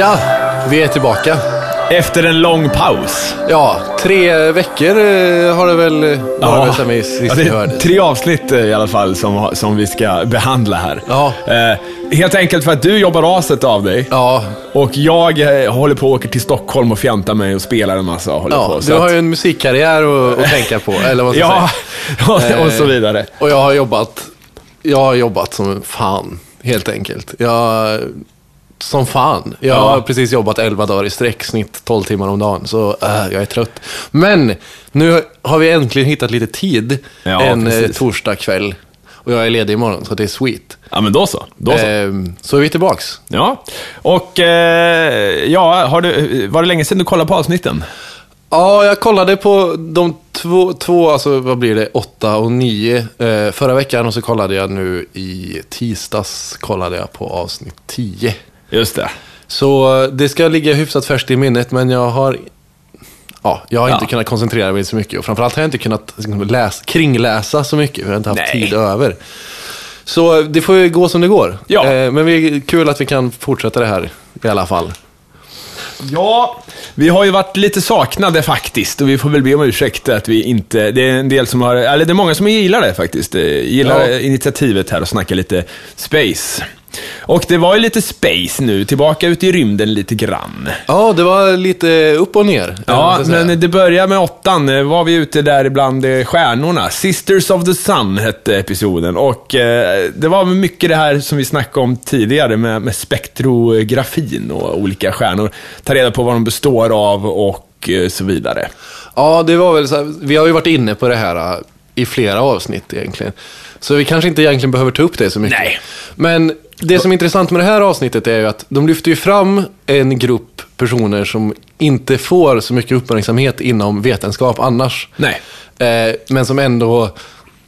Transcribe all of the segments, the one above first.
Ja, vi är tillbaka. Efter en lång paus. Ja, tre veckor eh, har det väl eh, varit sedan vi sist ja, det är tre avsnitt eh, i alla fall som, som vi ska behandla här. Ja. Eh, helt enkelt för att du jobbar aset av dig. Ja, Och jag eh, håller på att åka till Stockholm och fjantar mig och spelar en massa och håller ja på. du har ju en musikkarriär att, att tänka på, eller vad ska Ja, säga. och, och så vidare. Och jag har jobbat, jag har jobbat som fan, helt enkelt. Jag, som fan. Jag Ja. har precis jobbat 11 dagar i sträck, snitt 12 timmar om dagen. Så äh, jag är trött. Men nu har vi äntligen hittat lite tid Ja, en eh, precis. torsdag kväll. Och jag är ledig imorgon, så det är sweet. Ja, men då så. Då så. Ehm, så är vi tillbaks. Ja, och eh, ja, har du, var det länge sedan du kollade på avsnitten? Ja, jag kollade på de två, två alltså vad blir det, åtta och nio eh, förra veckan och så kollade jag nu i tisdags kollade jag på avsnitt 10. Just det. Så eh, det ska ligga hyfsat färskt i minnet, men jag har Ja, jag har Ja. inte kunnat koncentrera mig så mycket och framförallt har jag inte kunnat liksom, läs, kringläsa så mycket, för jag har inte haft Nej. tid över. Så eh, det får ju gå som det går. Ja. Eh, men det är kul att vi kan fortsätta det här i alla fall. Ja, vi har ju varit lite saknade faktiskt och vi får väl be om ursäkt att vi inte... Det är en del som har... Eller det är många som gillar det faktiskt. Gillar Ja. initiativet här och snackar lite space. Och det var ju lite space nu, tillbaka ut i rymden lite grann. Ja, det var lite upp och ner. Ja, eh, men det börjar med åttan. Eh, Var vi ute där bland eh, stjärnorna. Sisters of the Sun hette episoden. Och eh, det var mycket det här som vi snackade om tidigare med, med spektrografin och olika stjärnor. Ta reda på vad de består av och eh, så vidare. Ja, det var väl så här, vi har ju varit inne på det här äh, i flera avsnitt egentligen. Så vi kanske inte egentligen behöver ta upp det så mycket. Nej. Men det som är intressant med det här avsnittet är ju att de lyfter ju fram en grupp personer som inte får så mycket uppmärksamhet inom vetenskap annars. Nej. Eh, men som ändå,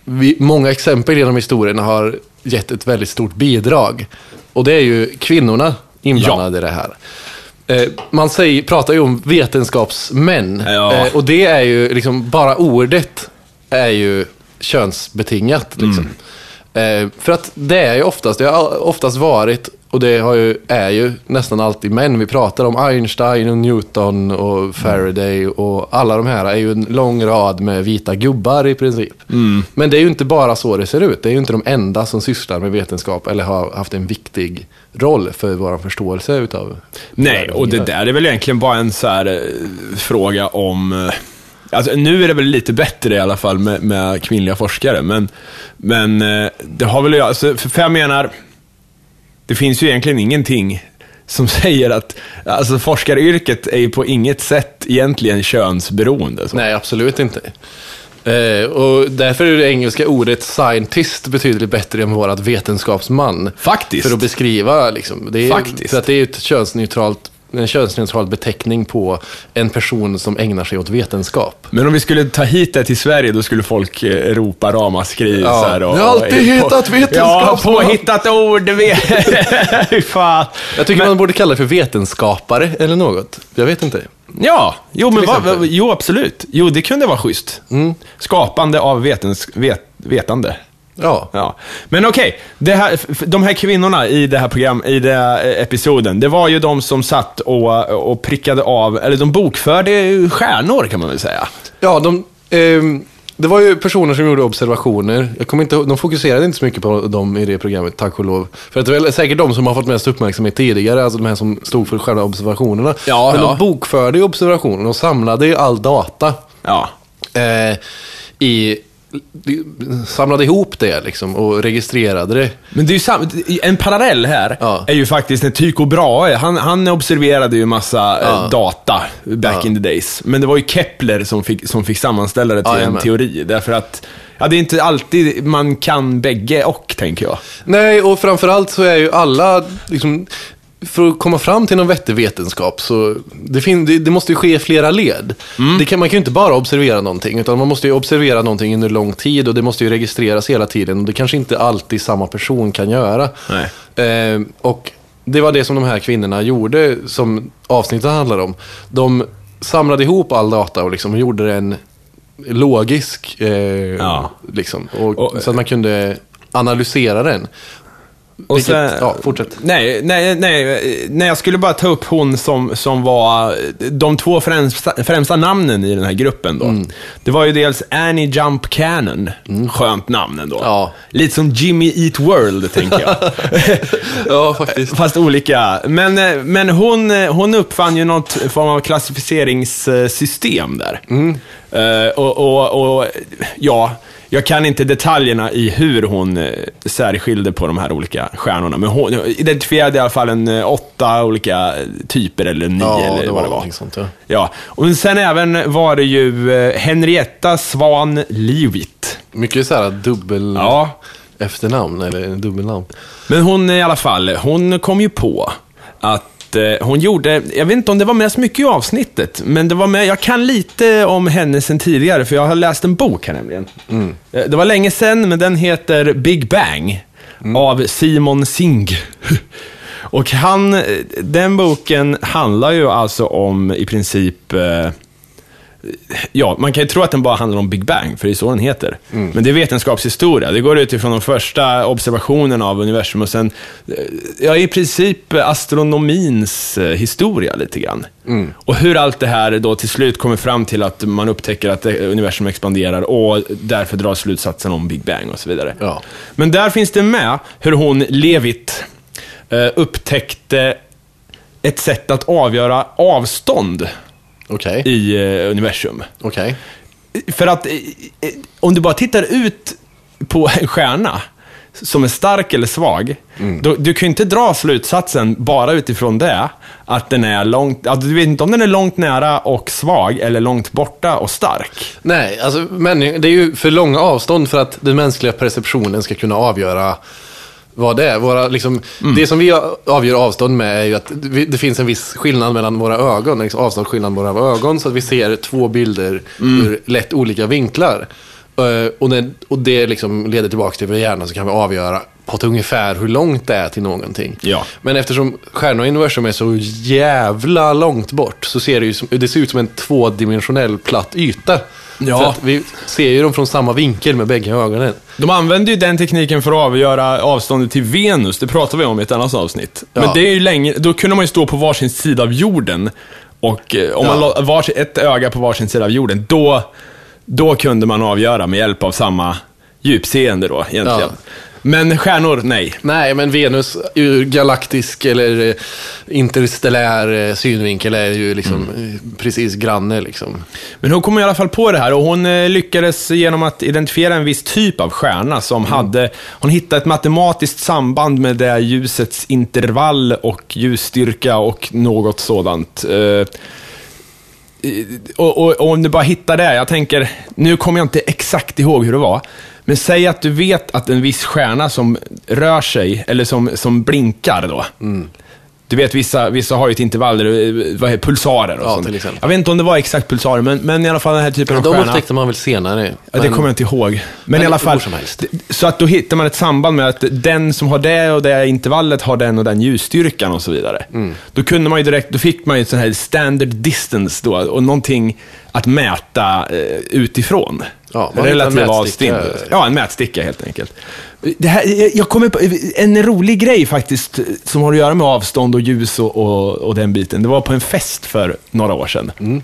vi, många exempel genom historien har gett ett väldigt stort bidrag. Och det är ju kvinnorna inblandade i det här. Eh, man säger, pratar ju om vetenskapsmän. Ja. Eh, och det är ju liksom, bara ordet är ju könsbetingat. Liksom. Eh, för att det är ju oftast, det har oftast varit, och det ju, är ju nästan alltid män. Vi pratar om Einstein och Newton och Faraday och alla de här är ju en lång rad med vita gubbar i princip. Men det är ju inte bara så det ser ut. Det är ju inte de enda som sysslar med vetenskap eller har haft en viktig roll för vår förståelse utav Nej, och det där är väl egentligen bara en så här eh, fråga om... Alltså, nu är det väl lite bättre i alla fall med, med kvinnliga forskare, men, men eh, det har väl alltså, för för jag menar, det finns ju egentligen ingenting som säger att, alltså forskaryrket är ju på inget sätt egentligen könsberoende. Så. Nej, absolut inte. Eh, och därför är det engelska ordet scientist betydligt bättre än vårat vetenskapsman. Faktiskt. För att beskriva, liksom. Det är, Faktiskt. För att det är ett könsneutralt, en könsneutral beteckning på en person som ägnar sig åt vetenskap. Men om vi skulle ta hit det till Sverige, då skulle folk eh, ropa ramaskri. Ja, så här, och, vi har alltid hittat Ja, vetenskapsman. påhittat ord. fan. Jag tycker man borde kalla det för vetenskapare eller något. Jag vet inte. Ja, jo, men vad- jo absolut. Jo, det kunde vara schysst. Skapande av vetens, vet, vetande. Ja. Ja. Men okej, det här, de här kvinnorna i det här program, i den här eh, episoden, det var ju de som satt och, och prickade av, eller de bokförde stjärnor kan man väl säga. Ja, de, ehm, det var ju personer som gjorde observationer. Jag kommer inte, de fokuserade inte så mycket på dem i det programmet, tack och lov. För att det är väl säkert de som har fått mest uppmärksamhet tidigare, alltså de här som stod för själva observationerna. Ja, Men ja. de bokförde ju observationerna och samlade ju all data. Ja. Eh, i, samlade ihop det liksom och registrerade det. Men det är ju sam- en parallell här Ja. är ju faktiskt när Tycho Brahe, han, han observerade ju massa eh, Ja. data back Ja. in the days. Men det var ju Kepler som fick, som fick sammanställa det till en teori. Därför att, ja det är inte alltid man kan bägge och, tänker jag. Nej, och framförallt så är ju alla, liksom, för att komma fram till någon vettig vetenskap så det, fin- det, det måste ju ske i flera led. Det kan, man kan ju inte bara observera någonting, utan man måste ju observera någonting under lång tid och det måste ju registreras hela tiden. Och det kanske inte alltid samma person kan göra. Eh, och det var det som de här kvinnorna gjorde, som avsnittet handlar om. De samlade ihop all data och liksom gjorde en logisk, eh, Ja. liksom, och, Och- så att man kunde analysera den. Och Vilket, sen- ja, fortsätt. Nej, nej, nej, nej, jag skulle bara ta upp hon som, som var de två främsta, främsta namnen i den här gruppen då. Mm. Det var ju dels Annie Jump Cannon, skönt namn ändå. Ja. Lite som Jimmy Eat World, tänker jag. Ja, faktiskt. Fast olika. Men, men hon, hon uppfann ju något form av klassificeringssystem där. Eh, och, och, och ja, jag kan inte detaljerna i hur hon eh, särskilde på de här olika stjärnorna. Men hon identifierade i alla fall en eh, åtta olika typer, eller nio Ja, eller det vad det var. sånt, ja. Ja, och sen även var det ju eh, Henrietta Svan Leavitt. Mycket så här dubbel Ja. efternamn, eller dubbelnamn. Men hon i alla fall, hon kom ju på att eh, hon gjorde, jag vet inte om det var med så mycket i avsnittet, men det var med, jag kan lite om henne sen tidigare, för jag har läst en bok här nämligen. Eh, Det var länge sedan, men den heter Big Bang, av Simon Singh. Och han, eh, den boken handlar ju alltså om i princip eh, Ja, man kan ju tro att den bara handlar om Big Bang, för det är så den heter. Men det är vetenskapshistoria. Det går utifrån de första observationerna av universum och sen, eh, ja, i princip astronomins eh, historia lite grann. Och hur allt det här då till slut kommer fram till att man upptäcker att eh, universum expanderar och därför drar slutsatsen om Big Bang och så vidare. Ja. Men där finns det med hur hon, Levitt, eh, upptäckte ett sätt att avgöra avstånd Okej. i eh, universum. Okej. För att eh, eh, om du bara tittar ut på en stjärna som är stark eller svag, då, du kan ju inte dra slutsatsen bara utifrån det, att den är långt, att du vet inte om den är långt nära och svag eller långt borta och stark. Nej, alltså men det är ju för långa avstånd för att den mänskliga perceptionen ska kunna avgöra vad det är. Våra, liksom, Det som vi avgör avstånd med är ju att det finns en viss skillnad mellan våra ögon, liksom avståndsskillnad mellan våra ögon, så att vi ser två bilder ur lätt olika vinklar. Eh, och, det, och det liksom leder tillbaka till vår hjärna så kan vi avgöra på ett ungefär hur långt det är till någonting. Ja. Men eftersom stjärnor i universum är så jävla långt bort så ser det ju som, det ser ut som en tvådimensionell platt yta. Ja. Vi ser ju dem från samma vinkel med bägge ögonen. De använder ju den tekniken för att avgöra avståndet till Venus, det pratar vi om i ett annat avsnitt. Men Ja. det är ju länge, då kunde man ju stå på varsin sida av jorden. Och eh, om Ja. man la vars, ett öga på varsin sida av jorden, då, då kunde man avgöra med hjälp av samma djupseende då, egentligen. Ja. Men stjärnor, nej. Nej, men Venus ur galaktisk eller eh, interstellär eh, synvinkel är ju liksom eh, precis granne liksom. Men hon kom i alla fall på det här och hon lyckades genom att identifiera en viss typ av stjärna som hade, hon hittade ett matematiskt samband med det ljusets intervall och ljusstyrka och något sådant. Och, och, och om du bara hittar det, jag tänker, nu kommer jag inte exakt ihåg hur det var, men säg att du vet att en viss stjärna som rör sig, eller som, som blinkar då, du vet, vissa, vissa har ju ett intervall, där det- vad heter pulsarer och Ja, sånt. till exempel. Jag vet inte om det var exakt pulsarer, men, men i alla fall den här typen av De stjärna. upptäckte man väl senare. Ja, det men- kommer jag inte ihåg. Men, Men i alla fall, hur som helst. så att då hittar man ett samband med att den som har det och det intervallet har den och den ljusstyrkan och så vidare. Mm. Då kunde man ju direkt, då fick man ju ett sån här standard distance då, och någonting att mäta eh, utifrån. Ja, man hittar en Relativ mätsticka. avstånd. Ja, en mätsticka helt enkelt. Det här, jag kommer på en rolig grej faktiskt, som har att göra med avstånd och ljus och, och, och den biten. Det var på en fest för några år sedan. Mm.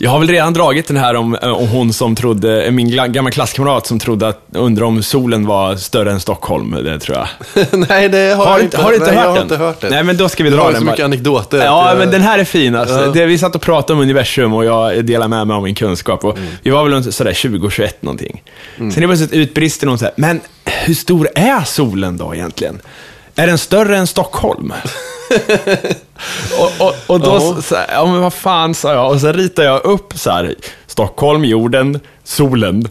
Jag har väl redan dragit den här om, eh, om hon som trodde, min gla- gamla klasskamrat som trodde att, undrar om solen var större än Stockholm, det tror jag. Nej, det har, Har, jag inte, har du inte hört jag har den? inte hört den. Nej, men då ska vi dra har den. så bara. mycket anekdoter. Ja, jag- men den här är fin alltså. Ja. det, Vi satt och pratade om universum och jag delar med mig av min kunskap. Och Mm. Vi var väl runt sådär 20-21 någonting. Sen är det plötsligt utbrister någon så här, men hur stor är solen då egentligen? Är den större än Stockholm? och, och, och då, Ja. så ja men vad fan sa jag, och så ritar jag upp så här, Stockholm, jorden, solen.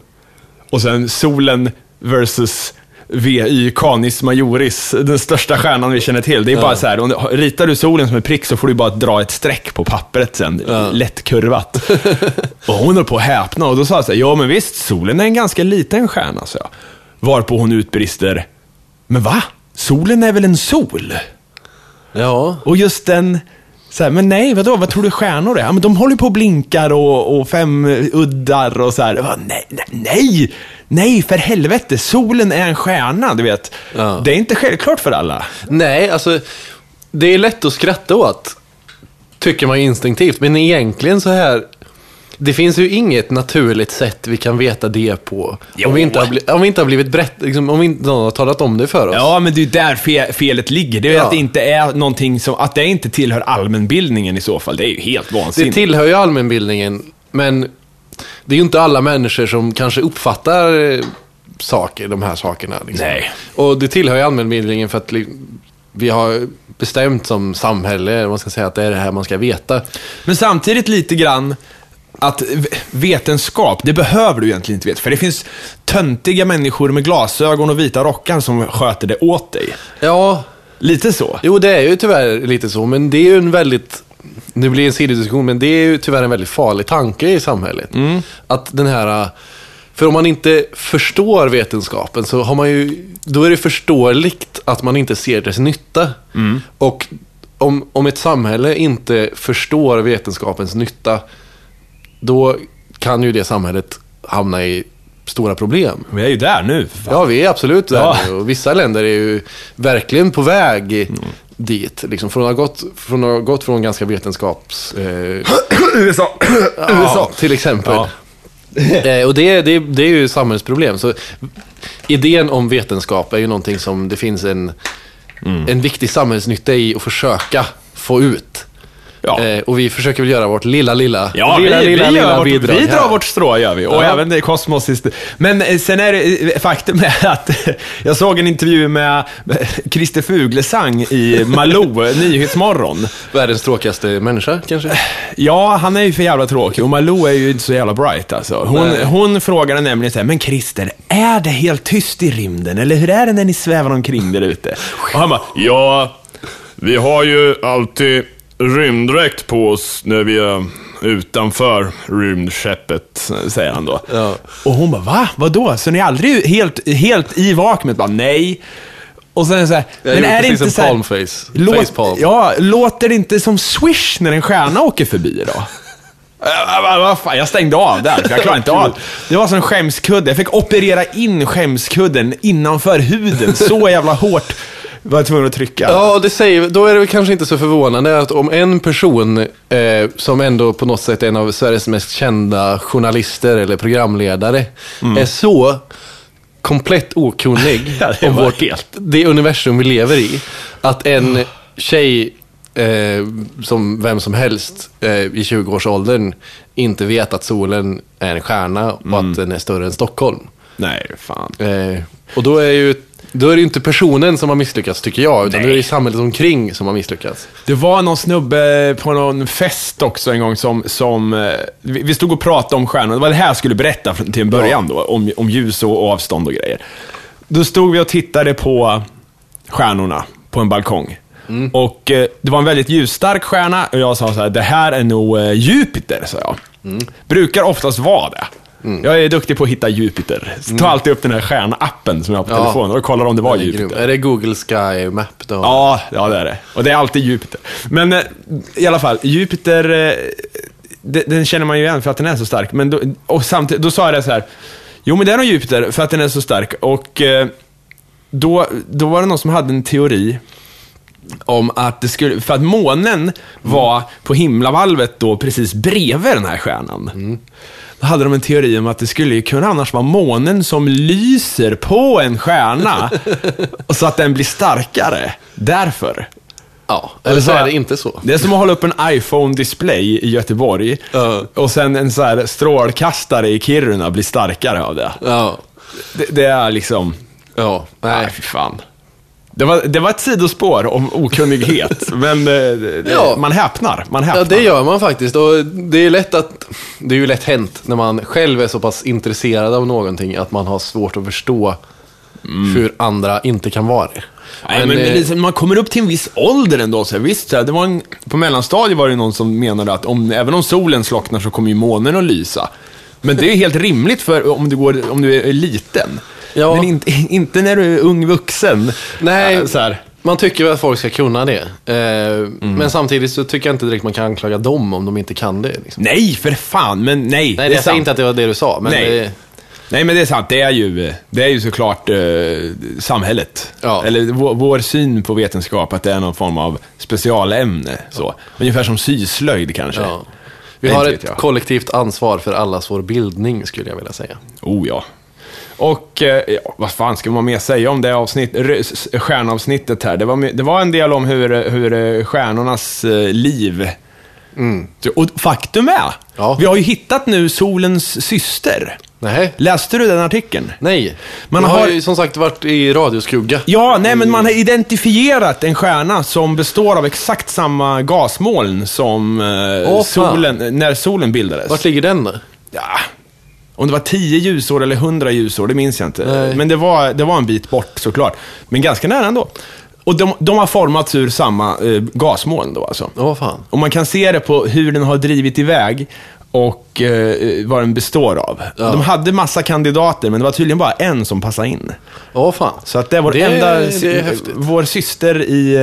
Och sen solen versus VY Canis Majoris, den största stjärnan vi känner till. Det är bara så här, om du, ritar du solen som en prick så får du bara dra ett streck på pappret sen, lätt kurvat. och hon höll på att häpna och då sa jag så här, ja men visst, solen är en ganska liten stjärna, så jag. Varpå hon utbrister, men va? Solen är väl en sol? Ja, Och just den, Så här, men nej, vadå, vad tror du stjärnor är? Ja, men de håller på och blinkar och, och fem uddar och så här. Va, nej, nej, nej, för helvete, solen är en stjärna, du vet. Ja. Det är inte självklart för alla. Nej, alltså det är lätt att skratta åt, tycker man instinktivt. Men egentligen så här, det finns ju inget naturligt sätt vi kan veta det på. Jo. Om vi, inte har bli, om vi inte har blivit berätt, liksom, om vi inte någon har talat om det för oss. Ja, men det är ju där fe felet ligger. Det är ju Ja. att det inte är någonting som, att det inte tillhör allmänbildningen i så fall. Det är ju helt Det vansinnigt. tillhör ju allmänbildningen, men det är ju inte alla människor som kanske uppfattar eh, saker, de här sakerna. Liksom. Nej. Och det tillhör ju allmänbildningen för att li- vi har bestämt som samhälle, man ska säga att det är det här man ska veta. Men samtidigt lite grann att vetenskap, det behöver du egentligen inte veta. För det finns töntiga människor med glasögon och vita rockar som sköter det åt dig. Ja, Lite så. jo det är ju tyvärr lite så, men det är ju en väldigt, nu blir det en sidodiskussion, men det är ju tyvärr en väldigt farlig tanke i samhället. Att den här, för om man inte förstår vetenskapen så har man ju, då är det förståeligt att man inte ser dess nytta. Och om, om ett samhälle inte förstår vetenskapens nytta, då kan ju det samhället hamna i stora problem. Vi är ju där nu. fan. Ja, vi är absolut där Ja. nu. Och vissa länder är ju verkligen på väg dit. Liksom från att ha gått från, att ha gått från ganska vetenskaps... Eh, USA. ja, till exempel. Ja. Eh, och det, det, det är ju samhällsproblem. Så idén om vetenskap är ju någonting som det finns en, Mm. en viktig samhällsnytta i att försöka få ut. Ja. Eh, och vi försöker väl göra vårt lilla, lilla, Ja, lilla, vi, lilla, vi, lilla vårt, bidrag vi drar här. vårt strå, gör vi. Och Ja. även ist- Men eh, sen är det, eh, faktum är att jag såg en intervju med Christer Fuglesang i Malou, Nyhetsmorgon. Världens tråkigaste människa, kanske? Ja, han är ju för jävla tråkig och Malou är ju inte så jävla bright alltså. Hon, Nej. hon frågade nämligen så här, men Christer, är det helt tyst i rymden? Eller hur är det när ni svävar omkring där ute? Och han bara, Ja, vi har ju alltid rymddräkt på oss när vi är utanför rymdskeppet. säger han då. Ja. Och hon bara, va? Vadå? Så ni är aldrig helt, helt i vakuumet? Bara, nej. Och sen så här, Jag men är det inte en så här, palmface. låt, Facepalm. Ja, låter det inte som swish när en stjärna åker förbi då? Äh, vad- vad fan, Jag stängde av där, för jag klarade inte av. Det var som skämskudde. Jag fick operera in skämskudden innanför huden. Så jävla hårt var tvungen att trycka. Ja, det säger, då är det väl kanske inte så förvånande att om en person eh, som ändå på något sätt är en av Sveriges mest kända journalister eller programledare är så komplett okunnig Mm. Ja, om vårt, helt- det universum vi lever i. Att en tjej eh, som vem som helst eh, i 20-årsåldern inte vet att solen är en stjärna och Mm. att den är större än Stockholm. Nej, fan. Eh, och då är, ju, då är det ju inte personen som har misslyckats, tycker jag, utan Nej. då är det samhället omkring som har misslyckats. Det var någon snubbe på någon fest också en gång som, som eh, vi stod och pratade om stjärnor. Det var det här jag skulle berätta till en början då, om, om ljus och avstånd och grejer. Då stod vi och tittade på stjärnorna på en balkong. Och eh, det var en väldigt ljusstark stjärna och jag sa så här, det här är nog eh, Jupiter, sa jag. Brukar oftast vara det. Jag är duktig på att hitta Jupiter. Så ta alltid upp den här stjärnappen som jag har på Ja. telefonen och kollar om det var Det Jupiter. Är det Google Sky Map då? Ja, ja det är det. Och det är alltid Jupiter. Men eh, i alla fall, Jupiter, eh, de- den känner man ju igen för att den är så stark. Men då, och samtidigt, då sa jag det så här, jo men det är nog Jupiter för att den är så stark. Och eh, då, då var det någon som hade en teori om att det skulle, för att månen var på himlavalvet då precis bredvid den här stjärnan. Då hade de en teori om att det skulle ju kunna annars vara månen som lyser på en stjärna. och så att den blir starkare. Därför. Ja, eller så är det inte så. Det är som att hålla upp en iPhone-display i Göteborg. Ja. Och sen en så här strålkastare i Kiruna blir starkare av det. Ja, Det, det är liksom... ja. Nej, Nej. fy fan. Det var, det var ett sidospår om okunnighet, men eh, Ja. man häpnar. Man häpnar. Ja, det gör man faktiskt. Och det är lätt att... Det är ju lätt hänt när man själv är så pass intresserad av någonting att man har svårt att förstå hur andra inte kan vara det. Nej, men, eh, men liksom, man kommer upp till en viss ålder ändå. Så här, visst, det var en, på mellanstadiet var det någon som menade att om, även om solen slocknar så kommer ju månen att lysa. Men det är helt rimligt för om du, går, om du är liten. Ja. Men inte, inte när du är ung vuxen. Nej, Äh, så här. Man tycker väl att folk ska kunna det. Eh, Mm. Men samtidigt så tycker jag inte direkt man kan anklaga dem om de inte kan det. Liksom. Nej, för fan, men nej. Nej, jag säger inte att det var det du sa, men Nej. det, Nej, men det är sant. Det är ju, det är ju såklart eh, samhället. Ja. Eller vår, vår syn på vetenskap, att det är någon form av specialämne. Så. Ungefär som syslöjd kanske. ja. Vi har ett kollektivt ansvar för allas vår bildning, skulle jag vilja säga. Oh ja. Och eh, ja, vad fan ska man mer säga om det avsnitt, stjärnavsnittet här? Det var, det var en del om hur, hur eh, stjärnornas eh, liv... Så- Och faktum är, Mm. Ja. vi har ju hittat nu solens syster. Nej. Läste du den artikeln? Nej. Man Man har, har- ju som sagt varit i radioskugga. Ja, nej men man har identifierat en stjärna som består av exakt samma gasmoln som fan. solen, när solen bildades. Vart ligger den? då? Ja, om det var 10 ljusår eller 100 ljusår, det minns jag inte. Nej. Men det var, det var en bit bort såklart. Men ganska nära ändå. Och de, de har formats ur samma eh, gasmoln då alltså. Vad fan. Och man kan se det på hur den har drivit iväg och eh, vad den består av. Ja. De hade massa kandidater, men det var tydligen bara en som passade in. Vad fan. Så att det är vår Det enda, det är vår syster i...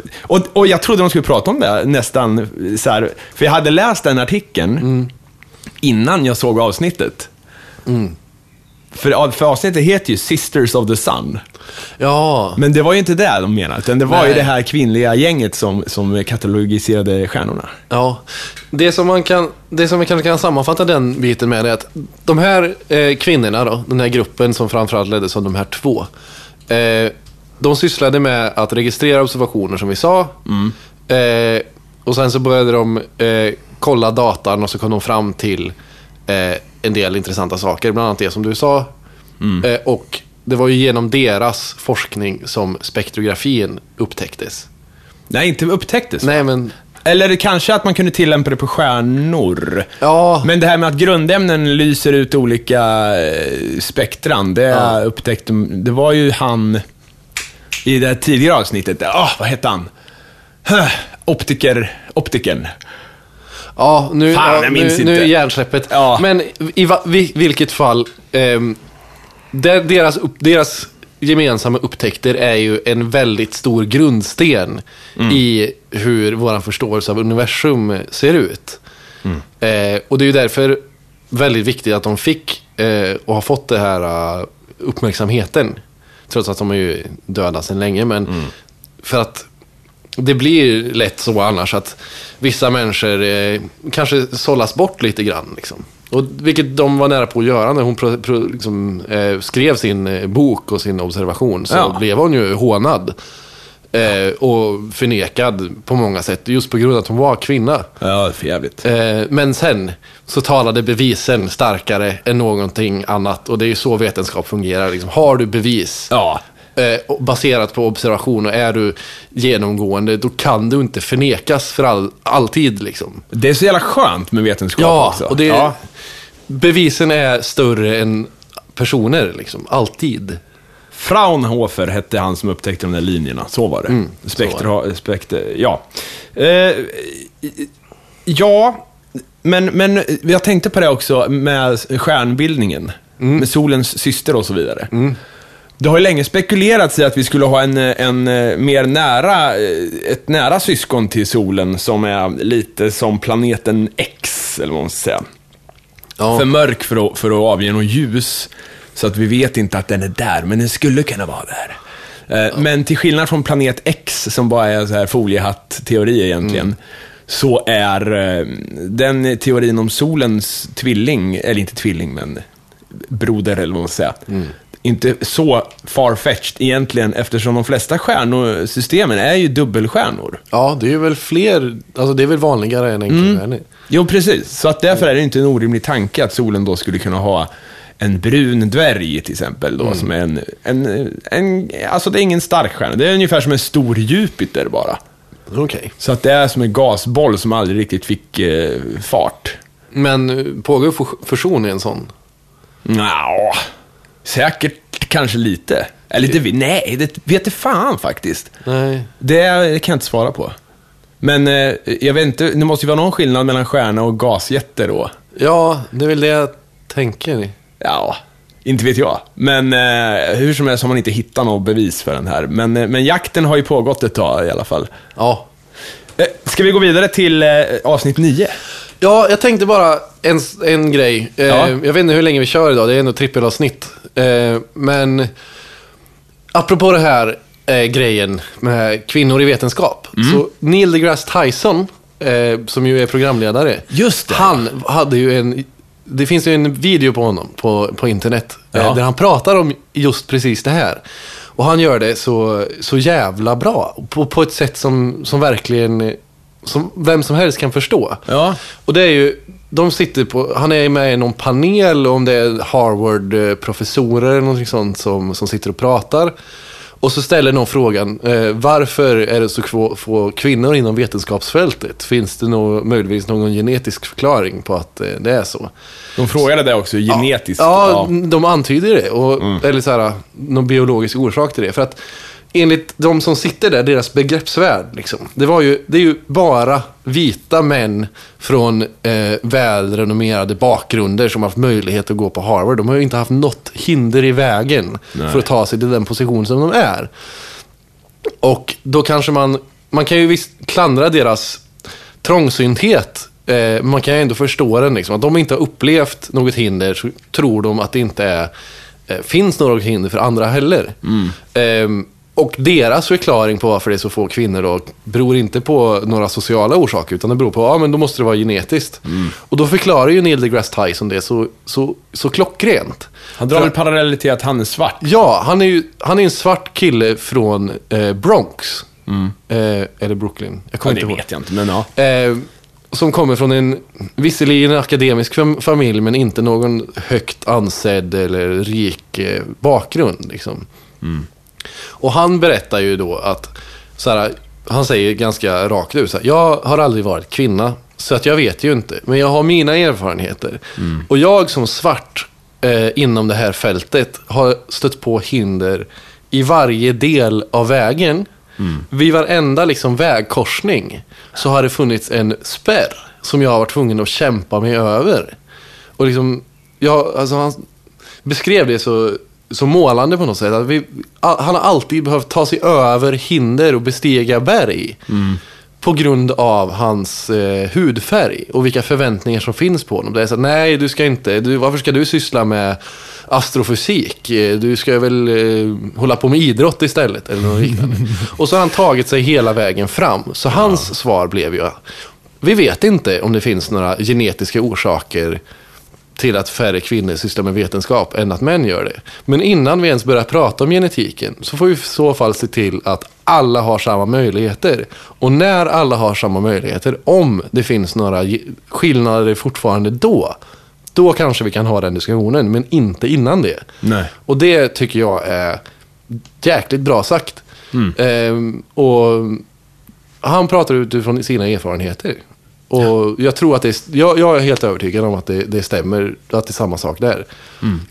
eh, Och, och jag trodde de skulle prata om det nästan eh, så här, för jag hade läst den artikeln Mm. Innan jag såg avsnittet. För, för avsnittet heter ju Sisters of the Sun. Ja. Men det var ju inte det de menade, utan det var ju Nej. det här kvinnliga gänget som, som katalogiserade stjärnorna. Ja, det som man kan, det som vi kanske kan sammanfatta den biten med är att de här eh, kvinnorna då, den här gruppen som framförallt leddes av de här två. Eh, de sysslade med att registrera observationer som vi sa. Eh, och sen så började de eh, kolla datan och så kom de fram till eh, en del intressanta saker. Bland annat det som du sa. Eh, och det var ju genom deras forskning som spektrografin upptäcktes. Nej, inte upptäcktes. Nej men, Eller kanske att man kunde tillämpa det på stjärnor. ja. Men det här med att grundämnen lyser ut olika eh, spektran, det Ja. upptäckte Det var ju han i det här tidigare avsnittet. Ah, vad hette han? Huh, Optiker, optikern. Ja, nu, Fan, ja, jag minns nu, nu inte. är hjärnsläppet. Ja. Men i va, vi, vilket fall, där deras, upp, deras gemensamma upptäckter är ju en väldigt stor grundsten Mm. i hur vår förståelse av universum ser ut. Mm. Eh, och det är ju därför väldigt viktigt att de fick eh, och har fått det här eh, uppmärksamheten. Trots att de är ju döda sedan länge. Men Mm. för att det blir lätt så annars att vissa människor eh, kanske sållas bort lite grann. Liksom. Och, vilket de var nära på att göra när hon pro, pro, liksom, eh, skrev sin eh, bok och sin observation. Så Ja. blev hon ju hånad. Eh, och förnekad på många sätt. Just på grund av att hon var kvinna. Ja, för jävligt. Eh, men sen så talade bevisen starkare än någonting annat. Och det är ju så vetenskap fungerar. Liksom. Har du bevis Ja. Eh, baserat på observation och är du genomgående, då kan du inte förnekas för all, alltid. Liksom. Det är så jävla skönt med vetenskap Ja, också. och det, ja. bevisen är större än personer. Liksom. Alltid. Fraunhofer hette han som upptäckte de där linjerna. Så var det. Mm, Spektra, spekter, ja. Eh, ja, men, men jag tänkte på det också med stjärnbildningen. Mm. Med solens syster och så vidare. Det har ju länge spekulerats i att vi skulle ha en, en eh, mer nära, eh, ett nära syskon till solen som är lite som planeten X, eller vad man ska säga. Ja. För mörk för att, för att avge något ljus. Så att vi vet inte att den är där, men den skulle kunna vara där. Eh, Men till skillnad från planet X, som bara är så här foliehatt-teori egentligen, så är eh, den teorin om solens tvilling, eller inte tvilling, men broder eller vad man ska säga, inte så far-fetched egentligen, eftersom de flesta stjärnosystemen är ju dubbelstjärnor. ja, det är väl fler, alltså det är väl vanligare än enkelstjärnor. Jo, precis. Så att därför är det inte en orimlig tanke att solen då skulle kunna ha en brun dvärg till exempel. Då, Som är en, en, en... Alltså det är ingen stark stjärna. Det är ungefär som en stor Jupiter bara. Okej. Så att det är som en gasboll som aldrig riktigt fick eh, fart. Men eh, pågår fus- fusion i en sån? Nja, säkert kanske lite. Eller det, nej, det vet jag fan faktiskt. Nej. Det, det kan jag inte svara på. Men eh, jag vet inte, det måste ju vara någon skillnad mellan stjärna och gasjätte då. Ja, det är väl det jag tänker. Ja, Inte vet jag. Men eh, hur som helst har man inte hittat något bevis för den här. Men, eh, men jakten har ju pågått ett tag i alla fall. Ja. Eh, ska vi gå vidare till eh, avsnitt 9? Ja, jag tänkte bara en, en grej. Eh, Ja. Jag vet inte hur länge vi kör idag, det är ändå trippelavsnitt. Eh, men apropå det här eh, grejen med kvinnor i vetenskap. Mm. Så Neil deGrasse Tyson, eh, som ju är programledare. Just det. Han hade ju en... Det finns ju en video på honom på, på internet. eh, Ja. Där han pratar om just precis det här. Och han gör det så, så jävla bra. På, på ett sätt som, som verkligen... Som vem som helst kan förstå. Ja. Och det är ju, de sitter på, han är med i någon panel om det är Harvard-professorer eller någonting sånt som, som sitter och pratar. Och så ställer någon frågan, eh, varför är det så få, få kvinnor inom vetenskapsfältet? Finns det nå möjligtvis någon genetisk förklaring på att eh, det är så? De frågade det också, genetiskt. Ja, de antyder det. Och, Eller så här, någon biologisk orsak till det. För att enligt de som sitter där, deras begreppsvärld, liksom, det, var ju, det är ju bara vita män från eh, välrenommerade bakgrunder som har haft möjlighet att gå på Harvard. De har ju inte haft något hinder i vägen Nej. för att ta sig till den position som de är. Och då kanske man, man kan ju visst klandra deras trångsynthet. Eh, man kan ju ändå förstå den. Liksom. Att de inte har upplevt något hinder så tror de att det inte är, eh, finns något hinder för andra heller. Eh, och deras förklaring på varför det är så få kvinnor då, beror inte på några sociala orsaker, utan det beror på att ja, men då måste det vara genetiskt. Och då förklarar ju Neil deGrasse Tyson det så, så, så klockrent. Han drar väl paralleller till att han är svart? Ja, han är ju han är en svart kille från eh, Bronx. Eh, eller Brooklyn. Jag Ja, kommer det inte ihåg. vet jag inte, men ja. Eh, som kommer från en, visserligen en akademisk fam- familj, men inte någon högt ansedd eller rik eh, bakgrund. Liksom. Och han berättar ju då att, så här, han säger ganska rakt ut, så här, jag har aldrig varit kvinna, så att jag vet ju inte, men jag har mina erfarenheter. Och jag som svart eh, inom det här fältet har stött på hinder i varje del av vägen. Vid varenda liksom vägkorsning så har det funnits en spärr som jag har varit tvungen att kämpa mig över. Och liksom, jag, alltså han beskrev det så, så målande på något sätt. Att vi, han har alltid behövt ta sig över hinder och bestiga berg. På grund av hans eh, hudfärg och vilka förväntningar som finns på honom. Det är så nej du ska inte, du, varför ska du syssla med astrofysik? Eh, Du ska väl eh, hålla på med idrott istället. Eller något liknande. och så har han tagit sig hela vägen fram. Så hans svar blev ju, vi vet inte om det finns några genetiska orsaker till att färre kvinnor sysslar med vetenskap än att män gör det. Men innan vi ens börjar prata om genetiken så får vi i så fall se till att alla har samma möjligheter. Och när alla har samma möjligheter, om det finns några skillnader fortfarande då, då kanske vi kan ha den diskussionen, men inte innan det. Nej. Och det tycker jag är jäkligt bra sagt. Ehm, och han pratar utifrån sina erfarenheter. Och jag tror att det är, jag, jag är helt övertygad om att det, det stämmer, att det är samma sak där.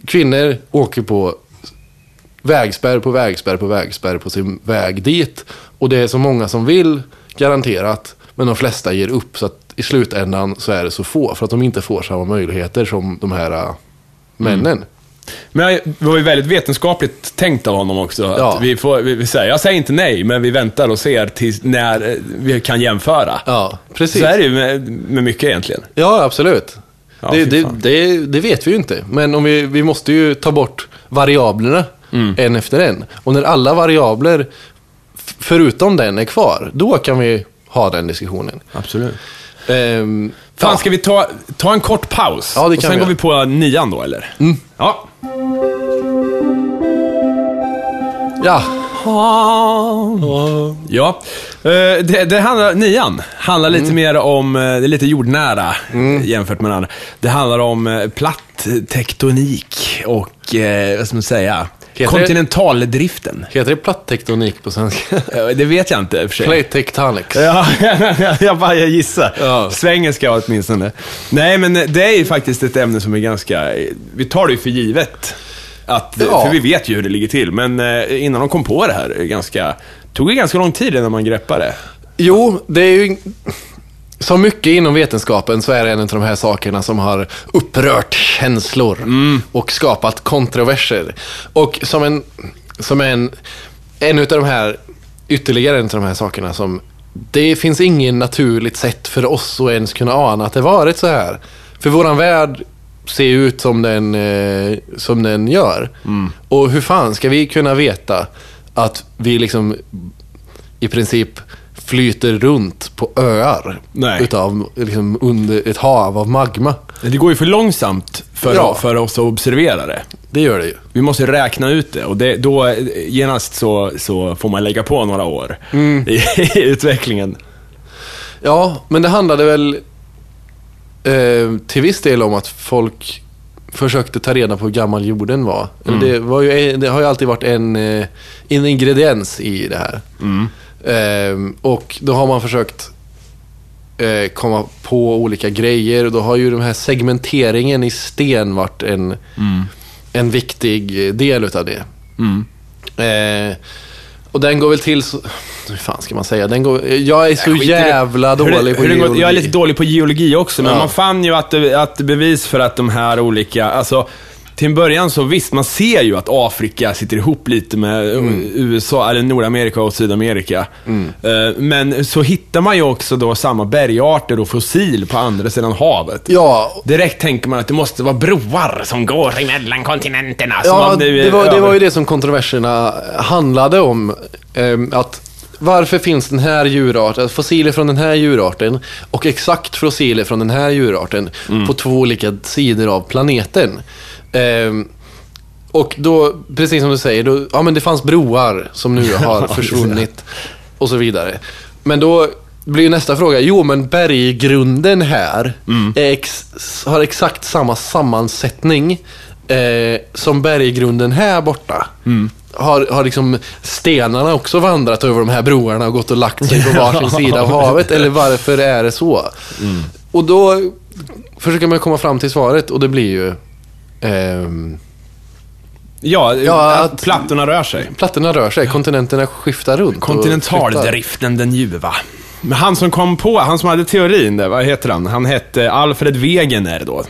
Kvinnor åker på vägspärr på vägspärr på vägspärr på sin väg dit. Och det är så många som vill, garanterat. Men de flesta ger upp. Så att i slutändan så är det så få. För att de inte får samma möjligheter som de här äh, männen. Men det var ju väldigt vetenskapligt tänkt av honom också. Att Ja. vi får, vi, vi säger, jag säger inte nej, men vi väntar och ser tills när eh, vi kan jämföra. Ja, precis. Så är det ju med, med mycket egentligen. Ja, absolut. Ja, det, det, det, det vet vi ju inte. Men om vi, vi måste ju ta bort variablerna Mm. en efter en. Och när alla variabler förutom den är kvar, då kan vi ha den diskussionen. Absolut. Ehm, Fan, ja. ska vi ta, ta en kort paus? Ja, det och kan sen vi går vi på nian då, eller? Ja. Ja. Ja, eh, det, det handlar, nian handlar Mm. lite mer om, eh, det är lite jordnära eh, jämfört med den andra. Det handlar om platt tektonik och, vad ska man säga, Heter det- kontinentaldriften. Heter det plattektonik på svenska? Det vet jag inte i och för sig. Plate tectonics. Ja, jag bara jag gissar. Ja. Svengelska åtminstone. Nej, men det är ju faktiskt ett ämne som är ganska... Vi tar det ju för givet. Att, Ja. För vi vet ju hur det ligger till. Men eh, innan de kom på det här, är ganska, tog det ganska lång tid innan man greppade det. Jo, det är ju som mycket inom vetenskapen så är det en av de här sakerna som har upprört känslor och skapat kontroverser. Och som en, som en, en av de här, ytterligare en av de här sakerna som det finns ingen naturligt sätt för oss att ens kunna ana att det varit så här. För våran värld ser ut som den, eh, som den gör. Och hur fan ska vi kunna veta att vi liksom i princip flyter runt på öar Nej. utav liksom under ett hav av magma. Det går ju för långsamt för, Ja. för oss att observera det. Det gör det ju. Vi måste räkna ut det och det, då genast så, så får man lägga på några år Mm. i, i utvecklingen. Ja, men det handlade väl eh, till viss del om att folk försökte ta reda på hur gammal jorden var. Eller Det, var ju, det har ju alltid varit en, eh, en ingrediens i det här. Eh, och då har man försökt eh, komma på olika grejer och då har ju den här segmenteringen i sten varit en, en viktig del utav det. Eh, och den går väl till så... Hur fan ska man säga? Den går, jag är så det. jävla det- dålig på det går- geologi. Jag är lite dålig på geologi också, men Ja. man fann ju att, att bevis för att de här olika, alltså till en början så visst, man ser ju att Afrika sitter ihop lite med Mm. USA, eller Nordamerika och Sydamerika. Eh, Men så hittar man ju också då samma bergarter och fossil på andra sidan havet. Ja, Direkt tänker man att det måste vara broar som går emellan kontinenterna. ja det, var, det var ju det som kontroverserna handlade om. Ehm, att varför finns den här djurarten, fossiler från den här djurarten och exakt fossiler från den här djurarten Mm. på två olika sidor av planeten? Ehm, och då, precis som du säger, då, ja men det fanns broar som nu har försvunnit och så vidare. Men då blir ju nästa fråga, jo men berggrunden här är ex, har exakt samma sammansättning eh, som berggrunden här borta. Har, har liksom stenarna också vandrat över de här broarna och gått och lagt sig på varsin sida av havet? Eller varför är det så? Och då försöker man komma fram till svaret och det blir ju ehm, Ja, Ja, att att- plattorna rör sig. Plattorna rör sig, kontinenterna skiftar runt. och flyttar. Kontinentaldriften den ljuva. Men han som kom på, han som hade teorin där, vad heter han? Han hette Alfred Wegener då.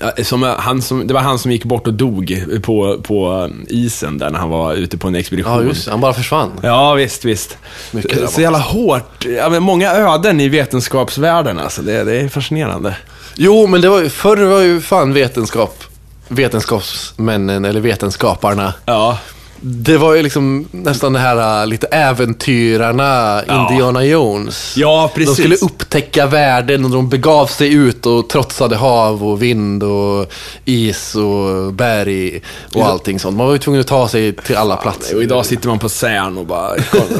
Ja, Som, han som, det var han som gick bort och dog på, på isen där när han var ute på en expedition. Ja, just det. Han bara försvann. Ja, visst, visst. Mycket så jävla hårt. Ja, men många öden i vetenskapsvärlden alltså. Det, det är fascinerande. Jo, men det var ju, förr var ju fan vetenskap, vetenskapsmännen eller vetenskaparna. Ja. Det var ju liksom nästan det här äh, lite äventyrarna, Ja. Indiana Jones. Ja, precis. De skulle upptäcka världen och de begav sig ut och trotsade hav och vind och is och berg och allting sånt. Man var ju tvungen att ta sig till alla platser. Och idag sitter man på CERN och bara...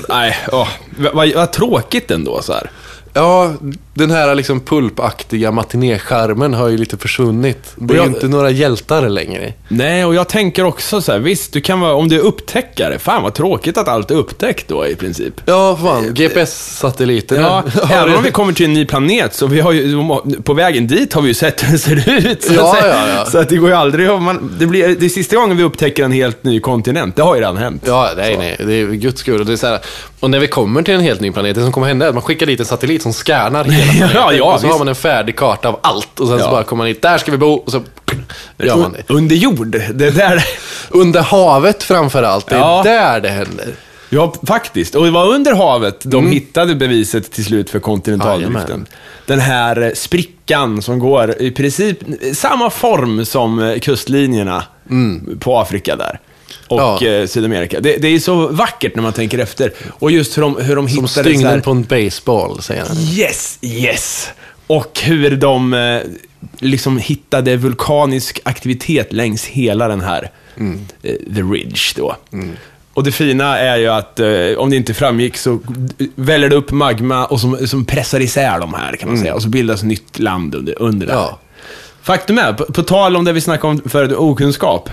nej, åh. Vad, vad, vad tråkigt ändå så här. Ja, den här liksom pulpaktiga matinéskärmen har ju lite försvunnit. Det är Och ju jag- inte några hjältar längre. Nej, och jag tänker också så här, visst, du kan vara, om du är upptäckare, fan vad tråkigt att allt är upptäckt då i princip. Ja, fan. GPS-satelliterna. Ja, även om vi kommer till en ny planet, så vi har ju, på vägen dit har vi ju sett hur det ser ut. Så, Ja, att, ja, ja. så att det går ju aldrig man, det, blir, det är sista gången vi upptäcker en helt ny kontinent, det har ju redan hänt. Ja, nej, nej. Det är guds skull. Och, det är så här, och när vi kommer till en helt ny planet, det som kommer hända är att man skickar dit en satellit som scannar hela Ja, ja, och så visst. har man en färdig karta av allt. Och sen så Ja. bara kommer man hit, där ska vi bo. Och så gör man det. Under jord, det är där... Under havet framför allt. Det är Ja. där det händer. Ja, faktiskt. Och det var under havet de hittade beviset till slut för kontinentaldriften. Jajamän. Den här eh, sprickan som går i princip samma form som eh, kustlinjerna på Afrika där. Och Ja. eh, Sydamerika. Det, det är så vackert när man tänker efter. Och just hur de, hur de Som hittade så stygnen här, på en baseball, säger han. Yes, yes! Och hur de eh, liksom hittade vulkanisk aktivitet längs hela den här eh, The Ridge då. Och det fina är ju att, om det inte framgick, så väller det upp magma och som, som pressar isär de här, kan man säga. Och så bildas nytt land under, under det här. Ja. Faktum är, på, på tal om det vi snackade om förut, okunskap.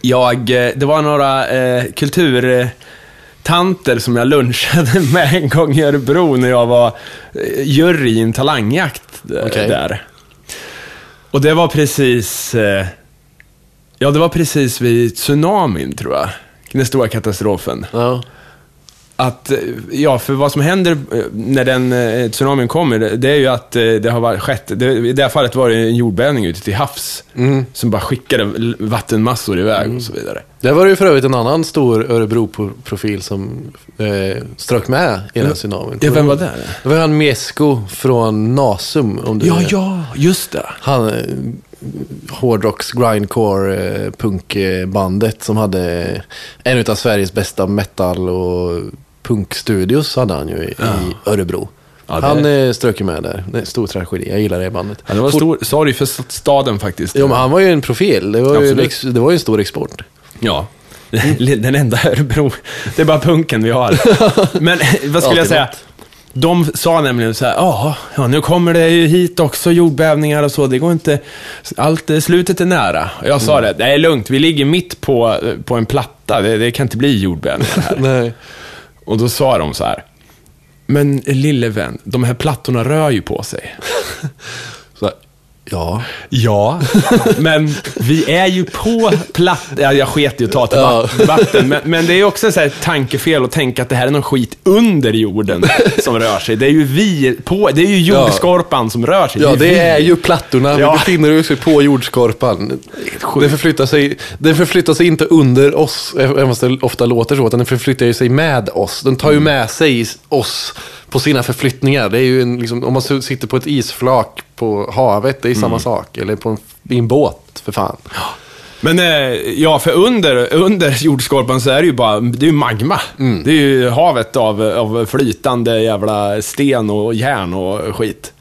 Jag, eh, det var några eh, kulturtanter som jag lunchade med en gång i Örebro när jag var eh, jury i en talangjakt eh, Okej. där. Och det var precis, eh, ja det var precis vid tsunamin tror jag. Den stora katastrofen. Ja. Att, eh, ja, för vad som händer eh, när den eh, tsunamin kommer, det- är ju att det har varit, skett, det, i det här fallet var det en jordbävning ute till havs, som bara skickade vattenmassor iväg och så vidare. Där var det ju för övrigt en annan stor Örebro-profil som eh, strök med i den här tsunamin. Ja, vem var det? Det var han Mesko från Nasum. Om du Ja, vet. ja, just det. Han, hårdrocks, grindcore, eh, punkbandet som hade en av Sveriges bästa metal och punkstudios hade han ju i, i Örebro. Ja, det- Han eh, strök ju med där. Det är en stor tragedi. Jag gillar det bandet. Ja, det var stor sorg för staden faktiskt. Jo, men han var ju en profil. Det var, ju, Absolut. ex- det var ju en stor export. Ja. Den enda Örebro. Det är bara punken vi har. Men vad skulle jag säga? De sa nämligen så här, "Ja, nu kommer det ju hit också jordbävningar och så, det går inte, allt, slutet är nära. Och jag sa det, det är lugnt, vi ligger mitt på, på en platta, det, det kan inte bli jordbävningar här. Nej. och då sa de så här, men lille vän, de här plattorna rör ju på sig. Så, ja. Ja, men vi är ju på platt... Ja, jag sket i att ta till Ja. vatten, men, men det är också så här ett tankefel att tänka att det här är någon skit under jorden som rör sig. Det är ju vi på... Det är ju jordskorpan som rör sig. Ja, är det är ju plattorna. Ja. Vi befinner oss ju på jordskorpan. Den förflyttar, sig, den förflyttar sig inte under oss, även fast det ofta låter så, utan den förflyttar ju sig med oss. Den tar ju Mm. med sig oss på sina förflyttningar. Det är ju en, liksom, om man sitter på ett isflak på havet, det är Mm. samma sak. Eller på en, i en båt, för fan. Men eh, ja, för under, under jordskorpan så är det ju bara, det är magma. Mm. Det är ju havet av, av flytande jävla sten och järn och skit.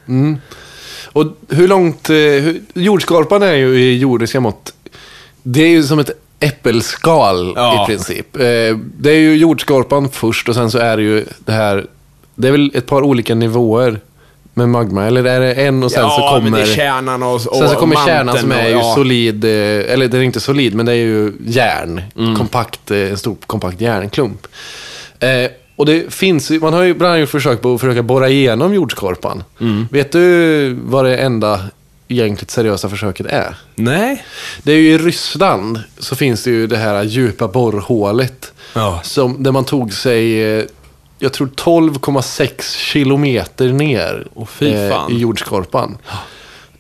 Och hur långt... eh, Hur, jordskorpan är ju i jordiska mått... Det är ju som ett äppelskal Ja. i princip. Eh, Det är ju jordskorpan först och sen så är det ju det här... Det är väl ett par olika nivåer med magma. Eller är det en och sen ja, så kommer... men det är kärnan och, och Sen så kommer kärnan som är och, ju ja. solid, eh, eller den är inte solid, men det är ju järn. Mm. Kompakt, eh, en stor kompakt järnklump. Eh, och det finns man har ju bland annat gjort försök på att försöka borra igenom jordskorpan. Mm. Vet du vad det enda egentligt seriösa försöket är? Nej. Det är ju i Ryssland så finns det ju det här djupa borrhålet. Ja. Som, där man tog sig, eh, jag tror 12,6 kilometer ner fy fan. i jordskorpan.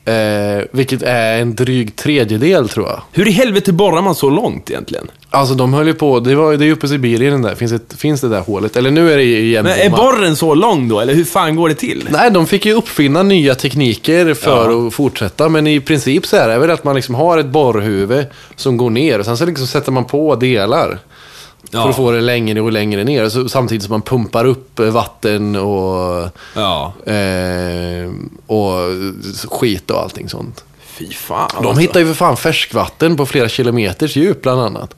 Eh, vilket är en dryg tredjedel tror jag. Hur i helvete borrar man så långt egentligen? Alltså de höll ju på, det, var, det är uppe i Sibirien där, finns, ett, finns det där hålet. Eller nu är det i Men är borren så lång då, eller hur fan går det till? Nej, de fick ju uppfinna nya tekniker för att fortsätta. Men i princip så är det väl att man liksom har ett borrhuvud som går ner. Och sen så liksom sätter man på delar. Ja. För att få det längre och längre ner. Så, samtidigt som man pumpar upp eh, vatten och, Ja. eh, och skit och allting sånt. Fy fan. De alltså. hittar ju för fan färskvatten på flera kilometers djup bland annat.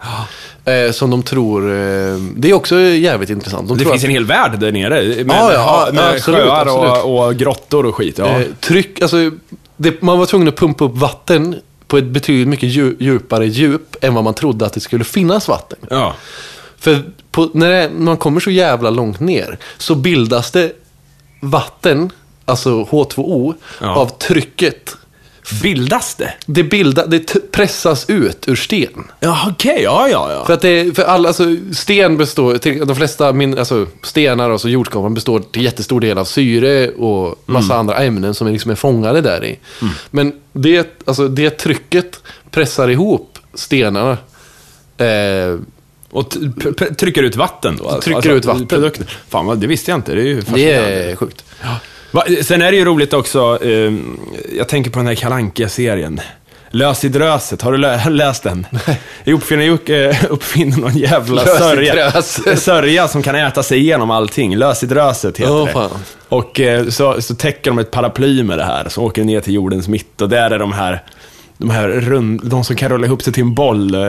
Eh, som de tror... Eh, det är också jävligt intressant. De Det finns att, en hel värld där nere. Med, Ja, ja, med absolut, sjöar absolut. Och, och grottor och skit. Ja. Eh, tryck, alltså, det, man var tvungen att pumpa upp vatten på ett betydligt mycket dju, djupare djup än vad man trodde att det skulle finnas vatten. ja. För på, när, det, man kommer så jävla långt ner så bildas det vatten, alltså H2O, Ja. av trycket. Bildas det? Det, bilda, det pressas ut ur sten. Ja, okej. Ja, ja, ja. För att det, för alla, alltså, sten består, till, de flesta min, alltså, stenar och alltså, jordskorpan består till jättestor del av syre och massa andra ämnen som är, liksom är fångade där i. Men det, alltså, det trycket pressar ihop stenarna. Eh, Och trycker ut vatten då? alltså? Trycker ut vatten. Produkter. Fan, vad, det visste jag inte. Det är ju det är sjukt. Va, sen är det ju roligt också, eh, jag tänker på den här kalanka serien Lös i dröset, har du lö- läst den? Nej. Uppfinner, Jocke uppfinner någon jävla sörja, sörja som kan äta sig igenom allting. Lös i dröset heter Åh, det. fan. Och eh, så, så täcker de ett paraply med det här, så åker ner till jordens mitt och där är de här de här rund, de som kan rulla ihop sig till en boll, eh,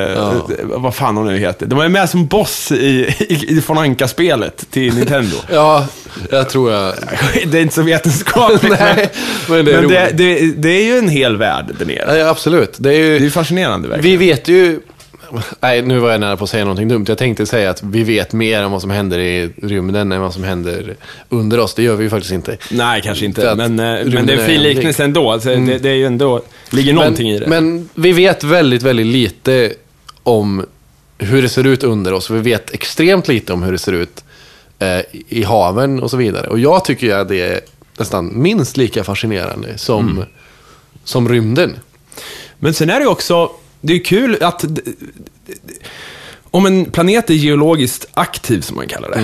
vad fan de nu heter. De är med som boss i, i, i von Anka-spelet till Nintendo. Ja, jag tror jag... det är inte så vetenskapligt. Nej, men det är men det, det, det är ju en hel värld där nere. Ja, absolut. Det är ju... Det är fascinerande verkligen. Vi vet ju... Nej, nu var jag nära på att säga någonting dumt. Jag tänkte säga att vi vet mer om vad som händer i rymden än vad som händer under oss. Det gör vi ju faktiskt inte. Nej, kanske inte. Men, eh, men det är en fin liknelse ändå. Alltså, det, det är ju ändå, ligger någonting men, i det. Men vi vet väldigt, väldigt lite om hur det ser ut under oss. Vi vet extremt lite om hur det ser ut eh, i haven och så vidare. Och jag tycker att det är nästan minst lika fascinerande som, Mm. som rymden. Men sen är det ju också, det är kul att om en planet är geologiskt aktiv, som man kallar det,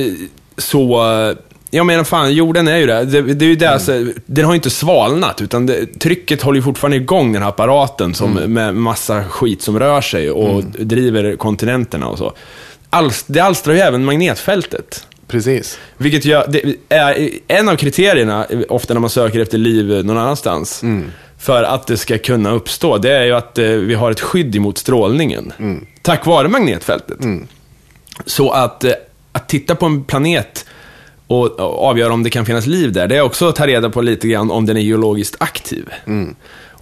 eh, så, eh, jag menar fan, jorden är ju det. Det, det är ju det, alltså, den har ju inte svalnat, utan det, trycket håller ju fortfarande igång den här apparaten som, med massa skit som rör sig och driver kontinenterna och så. Alls, det alstrar ju även magnetfältet. Precis. Vilket gör, det är en av kriterierna, ofta när man söker efter liv någon annanstans, för att det ska kunna uppstå, det är ju att eh, vi har ett skydd emot strålningen. Tack vare magnetfältet. Så att, eh, att titta på en planet och, och avgöra om det kan finnas liv där, det är också att ta reda på lite grann om den är geologiskt aktiv.